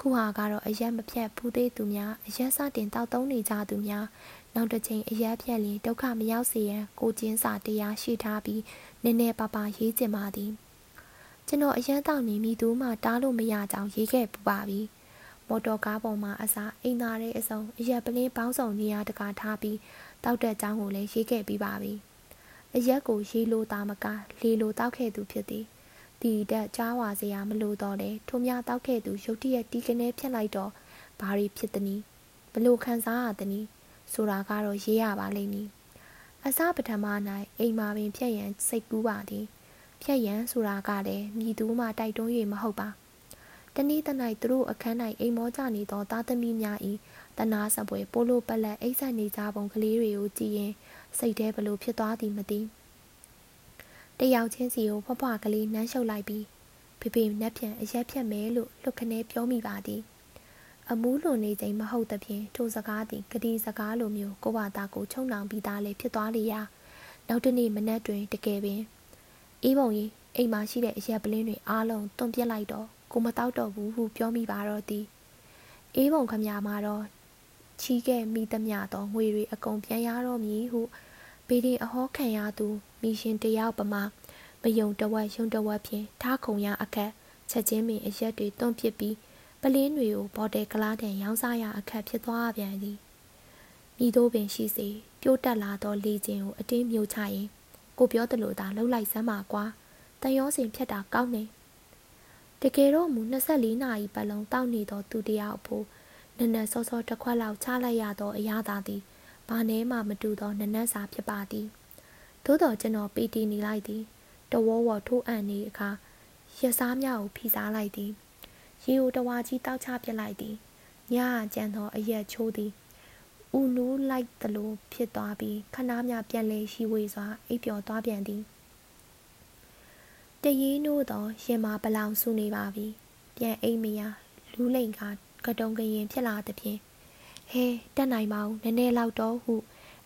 ခုဟာကတော့အရက်မဖြတ်ဘူးသေးသူများအရက်စတင်တောက်သုံးနေကြသူများနောက်တစ်ချိန်အရက်ဖြတ်ရင်ဒုက္ခမရောက်စေရန်ကိုကျင်းစာတရားရှိထားပြီးနည်းနည်းပါးပါးရေးကျင်ပါသည်ကျွန်တော်အရက်တောက်နေမိသူမှတားလို့မရကြောင်းရေးခဲ့ပူပါပြီ မော်တော်ကားပေါ်မှာအစားအိမ်သားတဲ့အစုံအရက်ပလင်းပေါင်းစုံနေရာတကာထားပြီးတောက်တဲ့ကြောင်းကိုလည်းရေးခဲ့ပြီးပါပြီအရက်ကိုရေးလို့တာမကလေလိုတောက်ခဲ့သူဖြစ်သည်တီတက်ကြားဝါစရာမလိုတော့လေထိုများတောက်ခဲ့သူရုတ်တရက်တီကနေဖြတ်လိုက်တော့ဘာတွေဖြစ်သနည်းဘလို့ခံစားရသနည်းဆိုတာကတော့ရေးရပါလိမ့်မည်အစပထမ၌အိမ်မာပင်ဖြတ်ရန်စိတ်ကူးပါသည်ဖြတ်ရန်ဆိုတာကလည်းမြည်သူမှတိုက်တွန်း၍မဟုတ်ပါ တနည်းတ၌သူတို့အခန်း၌အိမ်မောကြနေသောသားသမီးများ၏တနာစပွဲပိုလိုပလက်အိတ်ဆက်နေကြပုံကလေးတွေကိုကြည့်ရင်စိတ်ထဲဘလို့ဖြစ်သွားသည်မသိတယောက်ချင်းစီကိုဖွားဖွားကလေးနှမ်းရှုပ်လိုက်ပြီးဖေဖေနက်ပြန်အရက်ဖြတ်မယ်လို့လှုပ်ခနဲပြောမိပါသည်အမူးလွန်နေချိန်မဟုတ်သဖြင့်ထိုစကားသည်ဂတိစကားလိုမျိုးကိုဘာသာကိုချုံနှောင်ပြီးသားလေးဖြစ်သွားလေရာနောက်တနေ့မနက်တွင်တကယ်ပင်အေးပုံကြီးအိမ်မှာရှိတဲ့အရက်ပလင်းတွေအားလုံးတွန့်ပြစ်လိုက်တော့ ကိုမတောက်တော့ဘူးဟုပြောမိပါတော့သည်အေးပုံခမညာမှာတော့ချီးခဲ့မိသမျှသောငွေတွေအကုန်ပြန်ရတော့မည်ဟုပေဒီအဟောခံရသူမိရှင်တယောက်ပမာမယုံတဝက်ယုံတဝက်ဖြင့်ထားခုံရအခက်ချက်ချင်းပင်အရက်တွေတွန့်ပစ်ပြီးပလင်းတွေကိုဘော်တယ်ကလားတန်ရောင်းစားရအခက်ဖြစ်သွားပြန်သည်မိတို့ပင်ရှိစေပြိုးတက်လာသောလေခြင်းကိုအတင်းမျိုးချရင်ကိုပြောသလိုသာလှုပ်လိုက်စမ်းပါကွာတန်ရောစင်ဖြတ်တာကောင်းနေ တကယ်တော့မူ24နာရီပတ်လုံးတောက်နေသောသူတယောက်ဖို့နနက်စောစောတစ်ခွက်လောက်ချလိုက်ရသောအရာသာသည်ဘာနည်းမှမတူသောနနက်စာဖြစ်ပါသည်သို့တော်ကျွန်တော်ပီတီနေလိုက်သည်တဝေါဝေါထိုးအံ့နေအခါရစားများကိုဖိစားလိုက်သည်ရေကိုတဝါကြီးတောက်ချပစ်လိုက်သည်ညကြံသောအရက်ချိုးသည်ဥနူးလိုက်သလိုဖြစ်သွားပြီးခဏမြပြန်လဲရှိဝေစွာအိပ်ပျော်သွားပြန်သည် တရီးနိုးသောရင်မာပလောင်စုနေပါပြီပြန်အိမ်မရလူးလိန်ကကတုံကရင်ဖြစ်လာသဖြင့်ဟဲတက်နိုင်ပါဦးနည်းနည်းလောက်တော့ဟု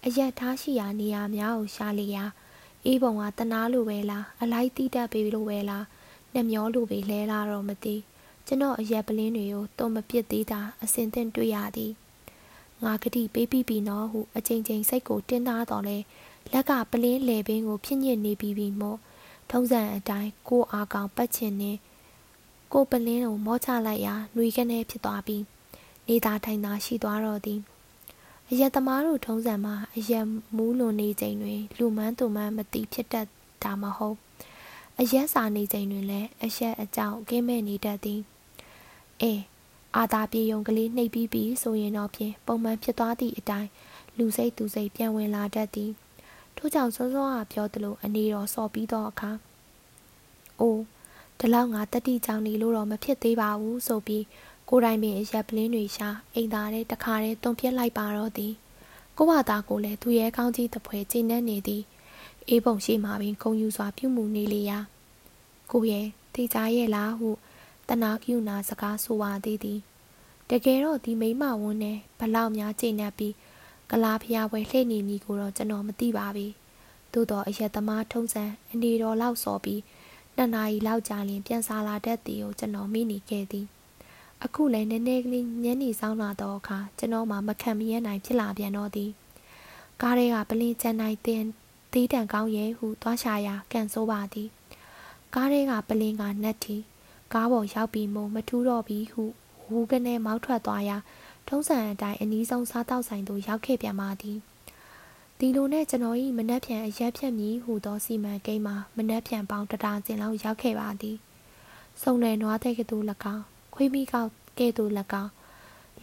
အရက်ထားရှိရာနေရာများကိုရှာလျာအေးပုံကတနာလိုပဲလားအလိုက်တိတက်ပေလိုပဲလားနှမျောလိုပဲလဲလာတော့မသိကျွန်တော်အရက်ပလင်းတွေကိုတုံမပစ်သေးတာအစင်သင့်တွေ့ရသည်ငါကတိပေးပြီးပြီနော်ဟုအချိန်ချင်းစိတ်ကိုတင်းသားတော်လဲလက်ကပလင်းလေပင်ကိုဖြစ်ညစ်နေပြီးပြီမို့ ထုံးစံအတိုင်းကိုအာကောင်ပတ်ချင်နေကိုပလင်းကိုမောချလိုက်ရာနှွေကနေဖြစ်သွားပြီးနေသာထိုင်သာရှိသွားတော့သည်အရက်သမားတို့ထုံးစံမှာအရက်မူးလွန်နေချိန်တွင် လူမန်းသူမန်းမသိဖြစ်တတ်တာမဟုတ်အရက်စာနေချိန်တွင်လည်းအရက်အကြောင်းကင်းမဲ့နေတတ်သည်အေးအာသာပြေယုံကလေးနှိပ်ပြီးပြီဆိုရင်တော့ဖြင့်ပုံမှန်ဖြစ်သွားသည့်အတိုင်းလူစိတ်သူစိတ်ပြန်ဝင်လာတတ်သည် ထို့ကြောင့်စောစောကပြောသလိုအနေတော်စော်ပြီးသောအခါအိုးဒီလောက်ငါတတိကြောင်နေလို့တော့မဖြစ်သေးပါဘူးဆိုပြီးကိုတိုင်ပင်အရက်ပလင်းတွေရှာအိမ်သားတဲ့တခါတည်းတွန်ပြက်လိုက်ပါတော့သည်ကိုဝသားကိုလည်းသူရဲ့ကောင်းကြီးတပွဲကျင်းနေနေသည်အေးပုံရှိမှပင်ဂုံယူစွာပြုမှုနေလေရာကိုရဲ့တေချာရဲ့လားဟုတနာကျူနာစကားဆိုပါသေးသည်တကယ်တော့ဒီမိမဝန်းနဲ့ဘလောက်များကျင့်နေပြီး ကလာဖျားပွဲလှည့်နေမည်ကိုတော့ကျွန်တော်မသိပါဘူးသို့တော့အရက်သမားထုံးစံအနေတော်လောက်စော်ပြီးနှစ်နာရီလောက်ကြာရင်ပြန်စားလာတတ်သည်ကိုကျွန်တော်မိနေခဲ့သည်အခုလည်းနည်းနည်းကလေးညနေဆောင်လာတော့အခါကျွန်တော်မှမခံမရနိုင်ဖြစ်လာပြန်တော့သည်ကားတွေကပလင်းချန်နိုင်တင်သေးတန်ကောင်းရဲ့ဟုသွားရှာရာကန်ဆိုးပါသည်ကားတွေကပလင်းကနတ်တီကားပေါ်ရောက်ပြီးမှမထူးတော့ပြီဟုဟူးကနေမောက်ထွက်သွားရာ ထုံးစံအတိုင်းအနီးဆုံးစားတောက်ဆိုင်သို့ရောက်ခဲ့ပြန်ပါသည်ဒီလိုနဲ့ကျွန်တော်၏မနှက်ဖြန်အရက်ဖြတ်မည်ဟုသောစီမံကိန်းမှာမနှက်ဖြန်ပေါင်းတဒါစင်လောက်ရောက်ခဲ့ပါသည်စုံနယ်နွားတဲ့ကတူ၎င်းခွေးမိကောက်ကဲ့သို့၎င်း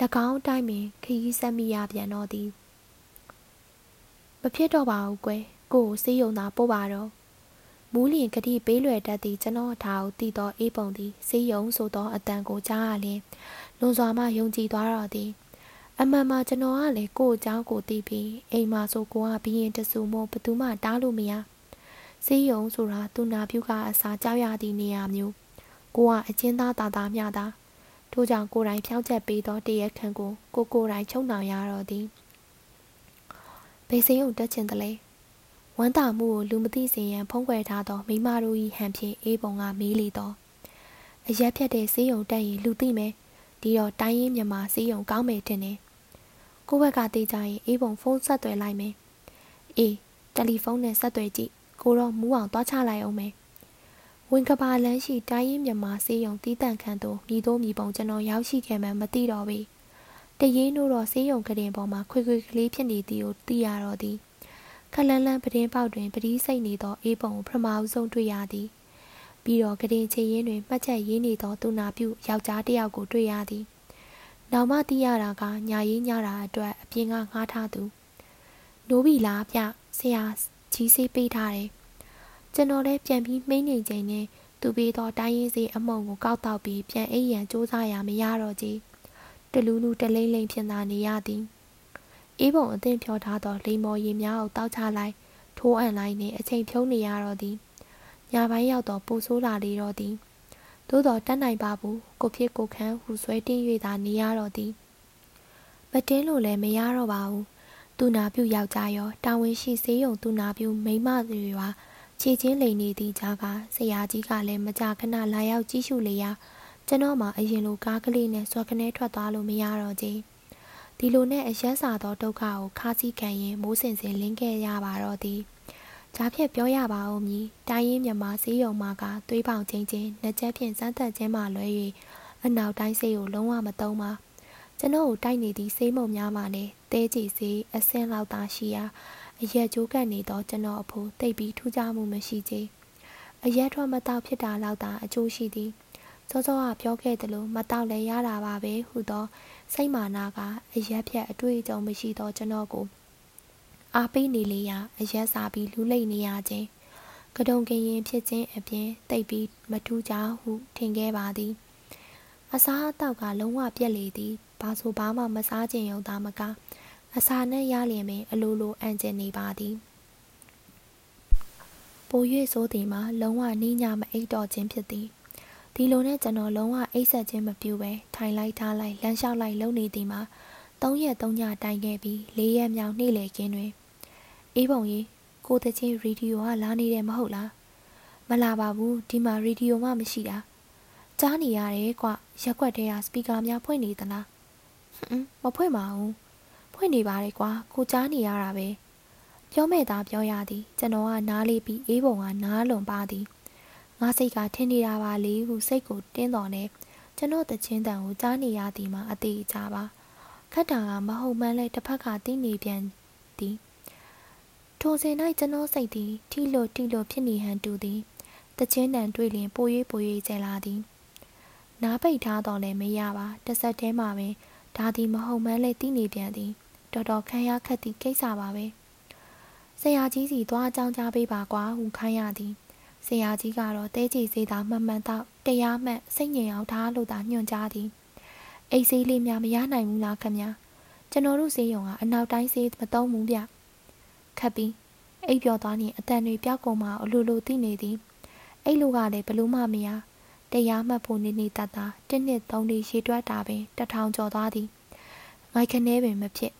၎င်းအတိုင်းပင်ခရီးဆက်မိရပြန်တော့သည်မဖြစ်တော့ပါဘူးကွယ်ကိုကိုစေးယုံသာပို့ပါတော့ မူးလျင်ကတိပေးလွယ်တတ်သည့်ကျွန်တော်ထားကိုတည်သောအေးပုံသည်စေးယုံဆိုသောအတန်ကိုကြားရလျင်လွန်စွာမှယုံကြည်သွားတော့သည်အမှန်မှကျွန်တော်ကလည်းကို့အကြောင်းကိုသိပြီးအိမ်မှာဆိုကိုကဘီရင်တဆူမို့ဘသူမှတားလို့မရစေးယုံဆိုတာသူနာပြုကအစာကြောက်ရသည့်နေရာမျိုးကိုကအချင်းသားတာတာမျှတာထို့ကြောင့်ကိုယ်တိုင်ဖြောင်းချက်ပေးသောတရက်ခံကိုကိုကိုယ်တိုင်ချုံနှောင်ရတော့သည်ဘေးစိမ်းုံတက်ချင်တယ်လေ ဝမ်းသာမှုကိုလူမသိစေရန်ဖုံးကွယ်ထားသောမိမတို့၏ဟန်ဖြင့်အေးပုံကမေးလေတော့အရက်ဖြတ်တဲ့စေးရုံတက်ရင်လူသိမယ်ဒီတော့တိုင်းရင်းမြန်မာစေးရုံကောင်းမယ်တင်တယ်ကိုဘက်ကတေးကြရင်အေးပုံဖုန်းဆက်သွယ်လိုက်မယ်အေးတယ်လီဖုန်းနဲ့ဆက်သွယ်ကြည့်ကိုတော့မူးအောင်သွားချလိုက်အောင်မယ်ဝင်ကဘာလန်းရှိတိုင်းရင်းမြန်မာစေးရုံတီးတန့်ခန့်သို့မြည်သို့မြည်ပုံကျွန်တော်ရောက်ရှိခဲ့မှမသိတော့ပြီတရင်တို့တော့စေးရုံကတင်ပေါ်မှာခွေခွေကလေးဖြစ်နေသည်ကိုသိရတော့သည် ခလန်းလန်းပဒင်းပေါက်တွင်ပတိစိတ်နေသောအေးပုံကိုပထမအဆုံးတွေ့ရသည်ပြီးတော့ကတင်ချေရင်တွင်မှတ်ချက်ရေးနေသောသူနာပြုယောက်ျားတစ်ယောက်ကိုတွေ့ရသည်နောက်မှသိရတာကညာရေးညတာအတွက်အပြင်ကငှားထားသူနိုးပြီလားဗျဆရာကြီးစေးပေးထားတယ်ကျွန်တော်လည်းပြန်ပြီးမိမ့်နေချိန်နဲ့သူပေးသောတိုင်းရင်းစီအမုံကိုကောက်တော့ပြီးပြန်အိပ်ရန်စူးစမ်းရမရတော့ကြီးတလူးလူတလိမ့်လိမ့်ဖြစ်သာနေရသည် အေးပုံအသင်ဖြောထားသောလိမ္မော်ရည်များကိုတောက်ချလိုက်ထိုးအံလိုက်နှင့်အချိန်ဖြုံးနေရတော့သည်ညပိုင်းရောက်တော့ပူဆိုးလာလေတော့သည်သို့တော်တတ်နိုင်ပါဘူးကိုဖြစ်ကိုခန်းဟူဆွဲတင်း၍သာနေရတော့သည်မတင်းလို့လည်းမရတော့ပါဘူးသူနာပြုယောက်ျားရောတာဝန်ရှိစေးရုံသူနာပြုမိမတွေရွာခြေချင်းလိန်နေသည့်ကြားကဆရာကြီးကလည်းမကြခဏလာရောက်ကြည့်ရှုလေရာကျွန်တော်မှအရင်လိုကားကလေးနဲ့စော်ကနေထွက်သွားလို့မရတော့ကြ ဒီလိုနဲ့အရက်စာသောဒုက္ခကိုခါးစည်းခံရင်မိုးစင်စင်လင်းခဲ့ရပါတော့သည်ကြားဖြတ်ပြောရပါဦးမည်တိုင်းရင်းမြန်မာဈေးရုံမှာကသွေးပေါင်ချင်းချင်းနှစ်ချက်ဖြင့်စမ်းသက်ခြင်းမှလွဲ၍အနောက်တိုင်းဆေးကိုလုံးဝမသုံးပါကျွန်တော်ကိုတိုက်နေသည့်ဆေးမုံများမှလည်းတဲကြည်စေးအဆင်းလောက်သာရှိရာအရက်ကြိုးကပ်နေသောကျွန်တော်အဖိုးတိတ်ပြီးထူးခြားမှုမရှိချေအရက်ထွက်မတော့ဖြစ်တာလောက်သာအကျိုးရှိသည် စောစောကပြောခဲ့သလိုမတော့လည်းရတာပါပဲဟုသော စိတ်မာနာကအရက်ဖြတ်အတွေ့အကြုံမရှိသောကျွန်တော်ကိုအားပေးနေလေရာအရက်စားပြီးလူးလိမ့်နေရခြင်းကတုံကရင်ဖြစ်ခြင်းအပြင်တိတ်ပြီးမထူးကြဟုထင်ခဲ့ပါသည်အစားအသောက်ကလုံးဝပြက်လေသည်ဘာဆိုဘာမှမစားခြင်းရုံသာမကအစာနဲ့ရလျင်ပင်အလိုလိုအံ့ကျင်နေပါသည်ပို၍ဆိုသည်မှာလုံးဝနှီးညမအိတ်တော်ခြင်းဖြစ်သည် ဒီလိုနဲ့ကျွန်တော်လုံးဝအိတ်ဆက်ခြင်းမပြုပဲထိုင်လိုက်ထားလိုက်လမ်းလျှောက်လိုက်လုံနေသည်မှာ၃ရက်၃ညတိုင်ခဲ့ပြီး၄ရက်မြောက်နေ့လည်ခင်းတွင်အေးပုံကြီးကိုတချင်းရေဒီယိုကလာနေတယ်မဟုတ်လားမလာပါဘူးဒီမှာရေဒီယိုမှမရှိတာကြားနေရတယ်ကွရက်ွက်တဲကစပီကာများဖွင့်နေသလားဟွန်းမဖွင့်ပါဘူးဖွင့်နေပါတယ်ကွာကိုကြားနေရတာပဲပြောမဲ့သားပြောရသည်ကျွန်တော်ကနားလေးပြီးအေးပုံကနားလွန်ပါသည် ငါစိတ်ကထင်နေတာပါလေဟုစိတ်ကိုတင်းတော်နေကျွန်တော်တချင်းတန်ကိုကြားနေရသည်မှာအသေးချပါခက်တာကမဟုတ်မှန်းလဲတစ်ဖက်ကသိနေပြန်သည်ထိုစဉ်၌ကျွန်တော်စိတ်သည်ထီလိုထီလိုဖြစ်နေဟန်တူသည်တချင်းတန်တွေ့လျင်ပို၍ပို၍ကျလာသည်နားပိတ်ထားတော့လည်းမရပါတစ်ဆက်တည်းမှာပင်ဒါသည်မဟုတ်မှန်းလဲသိနေပြန်သည်တော်တော်ခံရခက်သည့်ကိစ္စပါပဲဆရာကြီးစီသွားအကြောင်းကြားပေးပါကွာဟုခိုင်းရသည် ဆရာကြီးကတော့တဲကြီးစေးသာမှန်မှန်တော့တရားမှန်စိတ်ငြိမ်အောင်ထားလို့သာညွှန်ကြားသည်အိတ်ဆေးလေးများမရနိုင်ဘူးလားခင်ဗျာကျွန်တော်တို့ဈေးရုံကအနောက်တိုင်းဈေးမသုံးဘူးဗျခပ်ပြီးအိပ်ပျော်သွားရင်အတန်တွေပြောက်ကုန်မှအလိုလိုသိနေသည်အဲ့လိုကလည်းဘလို့မှမရတရားမှတ်ဖို့နေနေတတ်တာတစ်နှစ်သုံးနှစ်ရေတွက်တာပင်တထောင်ကျော်သွားသည်ငိုက်ခနဲပင်မဖြစ်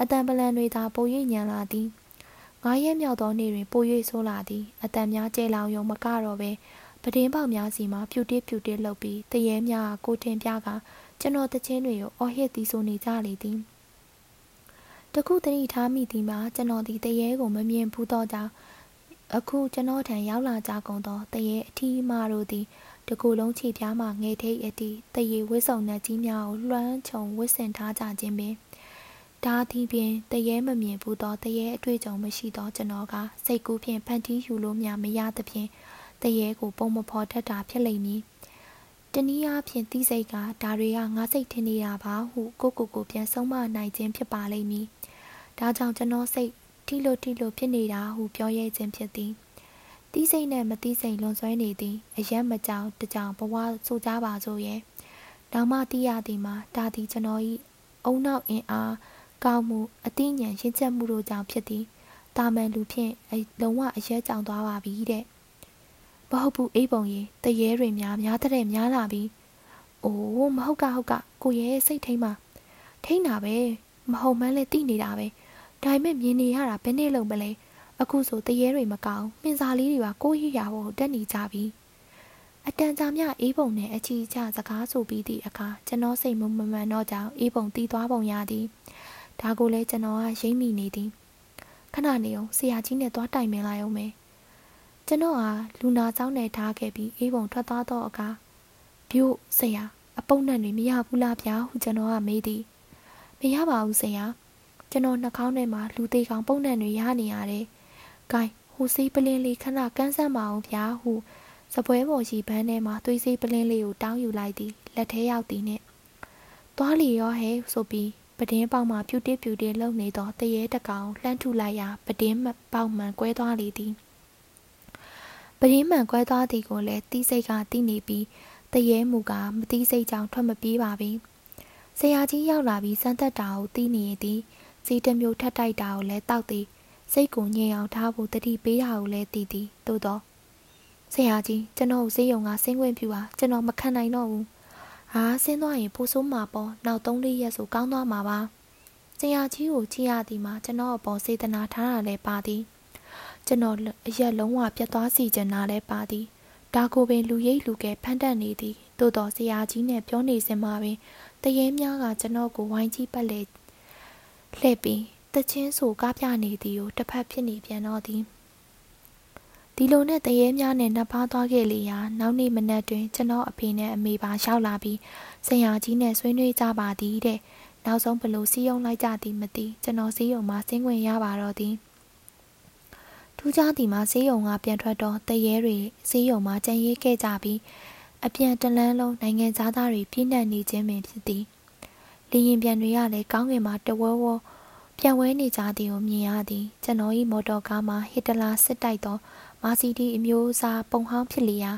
အတန်ပလန်တွေသာပို၍ညံလာသည် ငါးရက်မြောက်သောနေ့တွင်ပို၍ဆိုးလာသည်အတန်များကျဲလောင်ယုံမကတော့ပဲပဒင်းပေါက်များစီမှာဖြူတစ်ဖြူတစ်လှုပ်ပြီးတရေများကိုတင်ပြကကျွန်တော်တချင်းတွေကိုအော်ဟစ်သည်ဆိုနေကြလေသည်တခုတတိထားမိသည်မှာကျွန်တော်ဒီတရေကိုမမြင်ဘူးတော့ကြောင့်အခုကျွန်တော်ထံရောက်လာကြကုန်သောတရေအထီးမတို့သည်တကူလုံးခြေပြားမှငယ်ထိတ်အတီတရေဝစ်စုံနှက်ကြီးများကိုလွှမ်းခြုံဝစ်ဆင်ထားကြခြင်းပင် ဒါသည်ပင်တရေမမြင်ဘူးသောတရေအတွေ့အကြုံမရှိသောကျွန်တော်ကစိတ်ကူးဖြင့်ဖန်တီးယူလို့များမရသဖြင့်တရေကိုပုံမဖော်တတ်တာဖြစ်လိမ့်မည်တနည်းအားဖြင့်သိစိတ်ကဒါတွေကငါစိတ်ထင်နေတာပါဟုကိုကိုကိုပြန်ဆုံးမနိုင်ခြင်းဖြစ်ပါလိမ့်မည်ဒါကြောင့်ကျွန်တော်စိတ်ထိလို့ထိလို့ဖြစ်နေတာဟုပြောရဲခြင်းဖြစ်သည်တီးစိတ်နဲ့မတီးစိတ်လွန်ဆွဲနေသည်အရက်မကြောင်တကြောင်ဘဝဆိုကြပါစို့ရဲ့နောက်မှတီးရသည်မှာဒါသည်ကျွန်တော်၏အုံနောက်အင်အား ကောင်းမှုအသိဉာဏ်ရင့်ကျက်မှုတို့ကြောင့်ဖြစ်သည်တာမန်လူဖြင့်လုံးဝအရက်ကြောင်သွားပါပြီတဲ့မဟုတ်ဘူးအေးပုံရင်တရေတွေများများတဲ့များလာပြီအိုးမဟုတ်ကဟုတ်ကကိုရဲ့စိတ်ထိမ့်မှာထိမ့်တာပဲမဟုတ်မှန်းလဲသိနေတာပဲဒါပေမဲ့မြင်နေရတာဘယ်နဲ့လုံးမလဲအခုဆိုတရေတွေမကောင်းမင်းစားလေးတွေပါကိုရရဖို့တက်နေကြပြီအတန်ကြာမြအေးပုံနဲ့အချီချစကားဆိုပြီးသည့်အခါကျွန်တော်စိတ်မမမှန်တော့ကြောင်အေးပုံတီးသွားပုံရသည် ဒါကိုလည်းကျွန်တော်ကရိမ့်မိနေသည်ခဏနေအောင်ဆရာကြီးနဲ့သွားတိုင်ပင်လိုက်အောင်မယ်ကျွန်တော်ဟာလူနာကျောင်းနဲ့ထားခဲ့ပြီးအေးပုံထွက်သွားတော့အခါပြို့ဆရာအပုပ်နဲ့တွေမရဘူးလားဗျာဟုကျွန်တော်ကမေးသည်မရပါဘူးဆရာကျွန်တော်နှာခေါင်းထဲမှာလူသေးကောင်ပုံနဲ့တွေရနေရတယ်။ဂိုင်းဟိုစေးပလင်းလေးခဏကန်းဆန်းပါအောင်ဗျာဟုစပွဲပေါ်ရှိဘန်းထဲမှာသွေးစေးပလင်းလေးကိုတောင်းယူလိုက်သည်လက်ထဲရောက်သည်နှင့်သွားလီရောဟဲဆိုပြီး ပဒင်းပေါက်မှဖြူတစ်ဖြူတစ်လှုပ်နေသောတရေတကောင်လှမ်းထုလိုက်ရာပဒင်းပေါက်မှန်ကွဲသွားလေသည်ပဒင်းမှန်ကွဲသွားသည်ကိုလည်းတီးစိတ်ကတီးနေပြီးတရေမူကမတီးစိတ်ကြောင့်ထွက်မပြေးပါပြီဆရာကြီးရောက်လာပြီးစမ်းသက်တာကိုတီးနေသည်စီးတစ်မျိုးထပ်တိုက်တာကိုလည်းတောက်သည်စိတ်ကိုငြိမ်အောင်ထားဖို့တတိပေးတာကိုလည်းတည်သည်သို့တော့ဆရာကြီးကျွန်တော်ကိုဈေးရုံကဆင်းခွင့်ပြုပါကျွန်တော်မခံနိုင်တော့ဘူး ဟာဆင်းသွားရင်ပိုဆိုးမှာပေါ့နောက်3လေးရက်ဆိုကောင်းသွားမှာပါဆရာကြီးကိုကြည့်ရသည်မှာကျွန်တော်အပေါ်စေတနာထားတာလည်းပါသည်ကျွန်တော်အရက်လုံးဝပြတ်သွားစီချင်တာလည်းပါသည်ဒါကိုပင်လူရိပ်လူကဲဖန်တက်နေသည်သို့တော်ဆရာကြီးနဲ့ပြောနေစင်မှာပင်တရေများကကျွန်တော်ကိုဝိုင်းကြည့်ပတ်လေလှည့်ပြီးတချင်းဆိုကားပြနေသည်ကိုတစ်ဖက်ဖြစ်နေပြန်တော့သည် ဒီလိုနဲ့တရေများနဲ့နှစ်ပါးသွားခဲ့လေရာနောက်နေ့မနက်တွင်ကျွန်တော်အဖေနဲ့အမေပါရောက်လာပြီးဆရာကြီးနဲ့ဆွေးနွေးကြပါသည်တဲ့နောက်ဆုံးဘလို့စီးရုံလိုက်ကြသည်မသိကျွန်တော်စီးရုံမှာဆင်းခွင့်ရပါတော့သည်ထူးခြားသည်မှာဈေးရုံကပြန်ထွက်တော့တရေတွေဈေးရုံမှာကြံရေးခဲ့ကြပြီးအပြန်တလန်းလုံးနိုင်ငံသားသားတွေပြည့်နှက်နေခြင်းပင်ဖြစ်သည်လေရင်ပြန်တွေကလည်းကောင်းကင်မှာတဝဲဝဲပြန်ဝဲနေကြသည်ကိုမြင်ရသည်ကျွန်တော်၏မော်တော်ကားမှာဟစ်တလာစစ်တိုက်သော မာစီဒီအမျိုးအစားပုံဟောင်းဖြစ်လျာ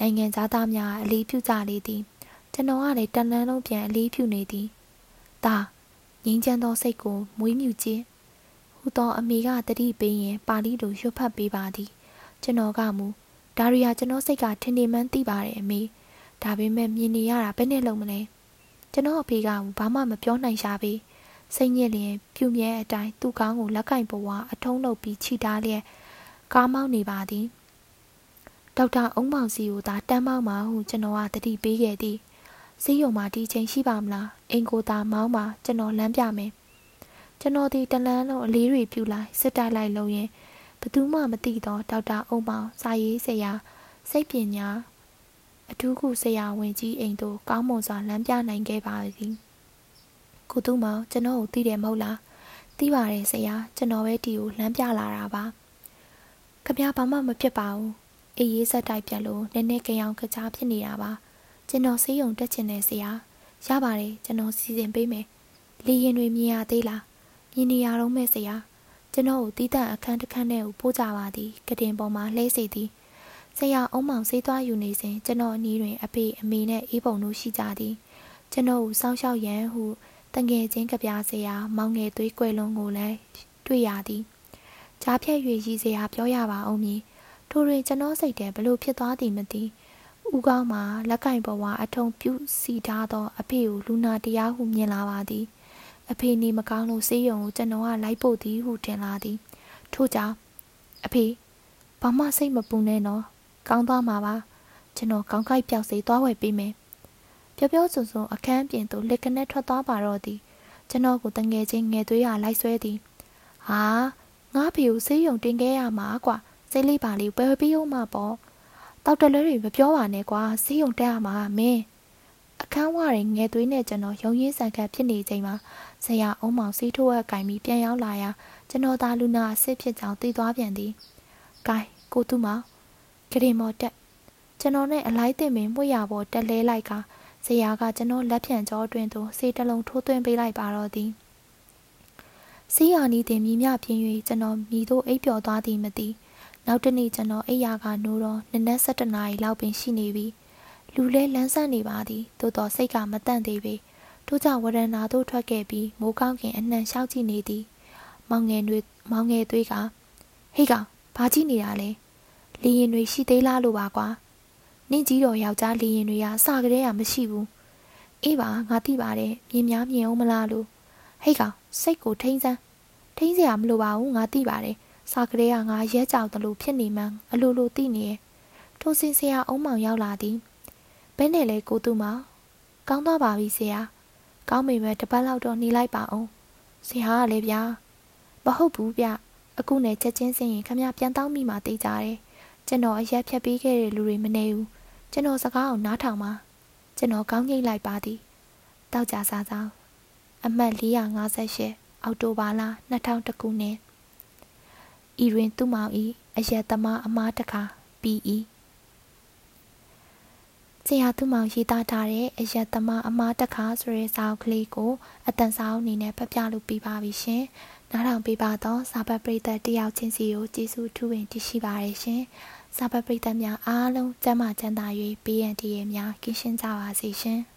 နိုင်ငံသားများအလေးပြုကြလေသည်ကျွန်တော်ကလည်းတန်လန်းလုံးပြန်အလေးပြုနေသည်ဒါငင်းချမ်းသောစိတ်ကိုမွေးမြူခြင်းဟူသောအမေကတတိပေးရင်ပါဠိလိုရွတ်ဖတ်ပေးပါသည်ကျွန်တော်ကမူဒါရီယာကျွန်တော်စိတ်ကထင်နေမှန်းသိပါတယ်အမေဒါပေမဲ့မြင်နေရတာဘယ်နဲ့လုံးမလဲကျွန်တော်အဖေကဘာမှမပြောနိုင်ရှာပေစိတ်ညစ်လျင်ပြူမြဲအတိုင်းသူ့ကောင်းကိုလက်ကင်ပေါ်ဝါအထုံးလုပ်ပြီးခြိထားလျက် ကားမောင်းနေပါသည်ဒေါက်တာအုံးမောင်စီကိုသာတမ်းမောင်းပါဟုကျွန်တော်ကတတိပေးခဲ့သည်စီးရုံမှာဒီချိန်ရှိပါမလားအင်ကိုသာမောင်းပါကျွန်တော်လမ်းပြမယ်ကျွန်တော်ဒီတလန်းလုံးအလေးတွေပြူလိုက်စစ်တိုက်လိုက်လို့ရင်ဘသူမှမသိတော့ဒေါက်တာအုံးမောင်စာရေးဆရာစိတ်ပညာအထူးခုဆရာဝန်ကြီးအိမ်သို့ကောင်းမွန်စွာလမ်းပြနိုင်ခဲ့ပါသည်ကိုသူမောင်ကျွန်တော်ကိုသိတယ်မဟုတ်လားသိပါတယ်ဆရာကျွန်တော်ပဲဒီကိုလမ်းပြလာတာပါ ခမဘာမှမဖြစ်ပါဘူးအေးရေးဆက်တိုက်ပြက်လို့နည်းနည်းကြအောင်ကြကြားဖြစ်နေတာပါကျွန်တော်ဆေးရုံတက်ချင်တယ်ဆရာရပါတယ်ကျွန်တော်စီစဉ်ပေးမယ်လေရင်တွေမြင်ရသေးလားမြင်နေရတော့မဲ့ဆရာကျွန်တော်ကိုတီးတန့်အခန်းတစ်ခန်းထဲကိုပို့ကြပါသည်ကတင်ပေါ်မှာလှဲစီသည်ဆရာအုံမောင်ဆေးသွားယူနေစဉ်ကျွန်တော်အနီးတွင်အဖေအမေနဲ့အေးပုံတို့ရှိကြသည်ကျွန်တော်ကိုစောင့်ရှောက်ရန်ဟုတငယ်ချင်းကပြားဆရာမောင်ငယ်သွေးကွယ်လုံးကိုလည်းတွေ့ရသည် ကြားဖြတ်၍ရည်စရာပြောရပါအောင်မည်ထိုတွင်ကျွန်တော်စိတ်ထဲဘလို့ဖြစ်သွားသည်မသိဦးကောင်းမှာလက်ကင်ပေါ်ဝါအထုံပြုစီထားသော အဖေကိုလူနာတရားဟုမြင်လာပါသည် အဖေနေမကောင်းလို့ဆေးရုံကိုကျွန်တော်ကလိုက်ပို့သည်ဟုထင်လာသည်ထို့ကြောင့်အဖေဘာမှစိတ်မပူနဲ့နော်ကောင်းသွားမှာပါကျွန်တော်ကောင်းကိုက်ပြောက်စေသွားဝယ်ပေးမယ်ပြောပြောဆိုဆိုအခန်းပြင်သို့လက်ကနေထွက်သွားပါတော့သည် ကျွန်တော်ကိုတငယ်ချင်းငယ်သွေးရလိုက်ဆွဲသည်ဟာ ငါဖေကိုဆေးရုံတင်ခဲ့ရမှာကွာစိတ်လေးပါလေးပဲပြီးအောင်မှာပေါ့တောက်တလဲတွေမပြောပါနဲ့ကွာဆေးရုံတက်ရမှာမင်းအခန်းဝရင်ငယ်သွေးနဲ့ကျွန်တော်ရုံရင်းဆန်ခတ်ဖြစ်နေချိန်မှာဆရာအုံးမောင်စီးထိုးရကင်ပြီးပြန်ရောက်လာရာကျွန်တော်သားလူနာအစ်စ်ဖြစ်ကြောင်းသိသွားပြန်သည်။ဂိုင်းကိုသူမောင်ဂရင်မော်တက်ကျွန်တော်နဲ့အလိုက်တင်ပင်မှုရပေါ်တက်လဲလိုက်ကဆရာကကျွန်တော်လက်ဖြန့်ကြောအတွင်သို့စေတလုံးထိုးသွင်းပေးလိုက်ပါတော့သည် စီးရနီးတင်မြည်မြပြင်း၍ကျွန်တော်မိတို့အိပ်ပျော်သွားသည်မသိနောက်တနေ့ကျွန်တော်အိယာကနိုးတော့နနက်7နာရီလောက်ပင်ရှိနေပြီလူလဲလန်းဆန်းနေပါသည်သို့တော်စိတ်ကမတန့်သေးပေထို့ကြောင့်ဝရဏာသို့ထွက်ခဲ့ပြီးမိုးကောင်းခင်အနှံလျှောက်ကြည့်နေသည်မောင်ငယ်တွေမောင်ငယ်သွေးကဟေးကောင်ဘာကြည့်နေတာလဲလီရင်တွေရှိသေးလားလို့ပါကွာနင့်ကြီးတော်ယောက်ျားလီရင်တွေကစကလေးကမရှိဘူးအေးပါငါသိပါတယ်မြင်များမြင်အောင်မလားလို့ဟိတ်ကောင် စိတ်ကိုထိန်းစမ်းထိန်းစရာမလိုပါဘူးငါသိပါတယ်စကလေးကငါရဲကြောက်တယ်လို့ဖြစ်နေမှန်းအလိုလိုသိနေရဲ့ထိုးစင်ဆရာအုံးမောင်ရောက်လာသည်ဘယ်နဲ့လဲကိုသူမကောင်းသွားပါပြီဆရာကောင်းမိမဲ့တပတ်လောက်တော့နေလိုက်ပါအောင်ဆရာကလည်းဗျာမဟုတ်ဘူးဗျအခုနဲ့ချက်ချင်းစင်ရင်ခမပြန်တောင်းမိမှသိကြတယ်ကျွန်တော်အရက်ဖြတ်ပေးခဲ့တဲ့လူတွေမနေဘူးကျွန်တော်စကားအောင်နားထောင်ပါကျွန်တော်ကောင်းငိတ်လိုက်ပါသည်တောက်ကြစားစား အမှတ်458အောက်တိုဘာလ2000ခုနှစ်ဤတွင်သူ့မောင်ဤအရက်သမားအမားတခါ PE ဆရာသူမောင်ရေးသားထားတဲ့အရက်သမားအမားတခါဆိုတဲ့စာအုပ်ကလေးကိုအတန်စာအုပ်အနေနဲ့ဖတ်ပြလို့ပြပါပြီရှင်။နားထောင်ပေးပါတော့စာပတ်ပရိသတ်တယောက်ချင်းစီကိုကျေးဇူးထူးပင်တရှိပါရရှင်။စာပတ်ပရိသတ်များအားလုံးကျမ်းမာချမ်းသာ၍ BNT ရဲ့များကင်းရှင်းကြပါစေရှင်။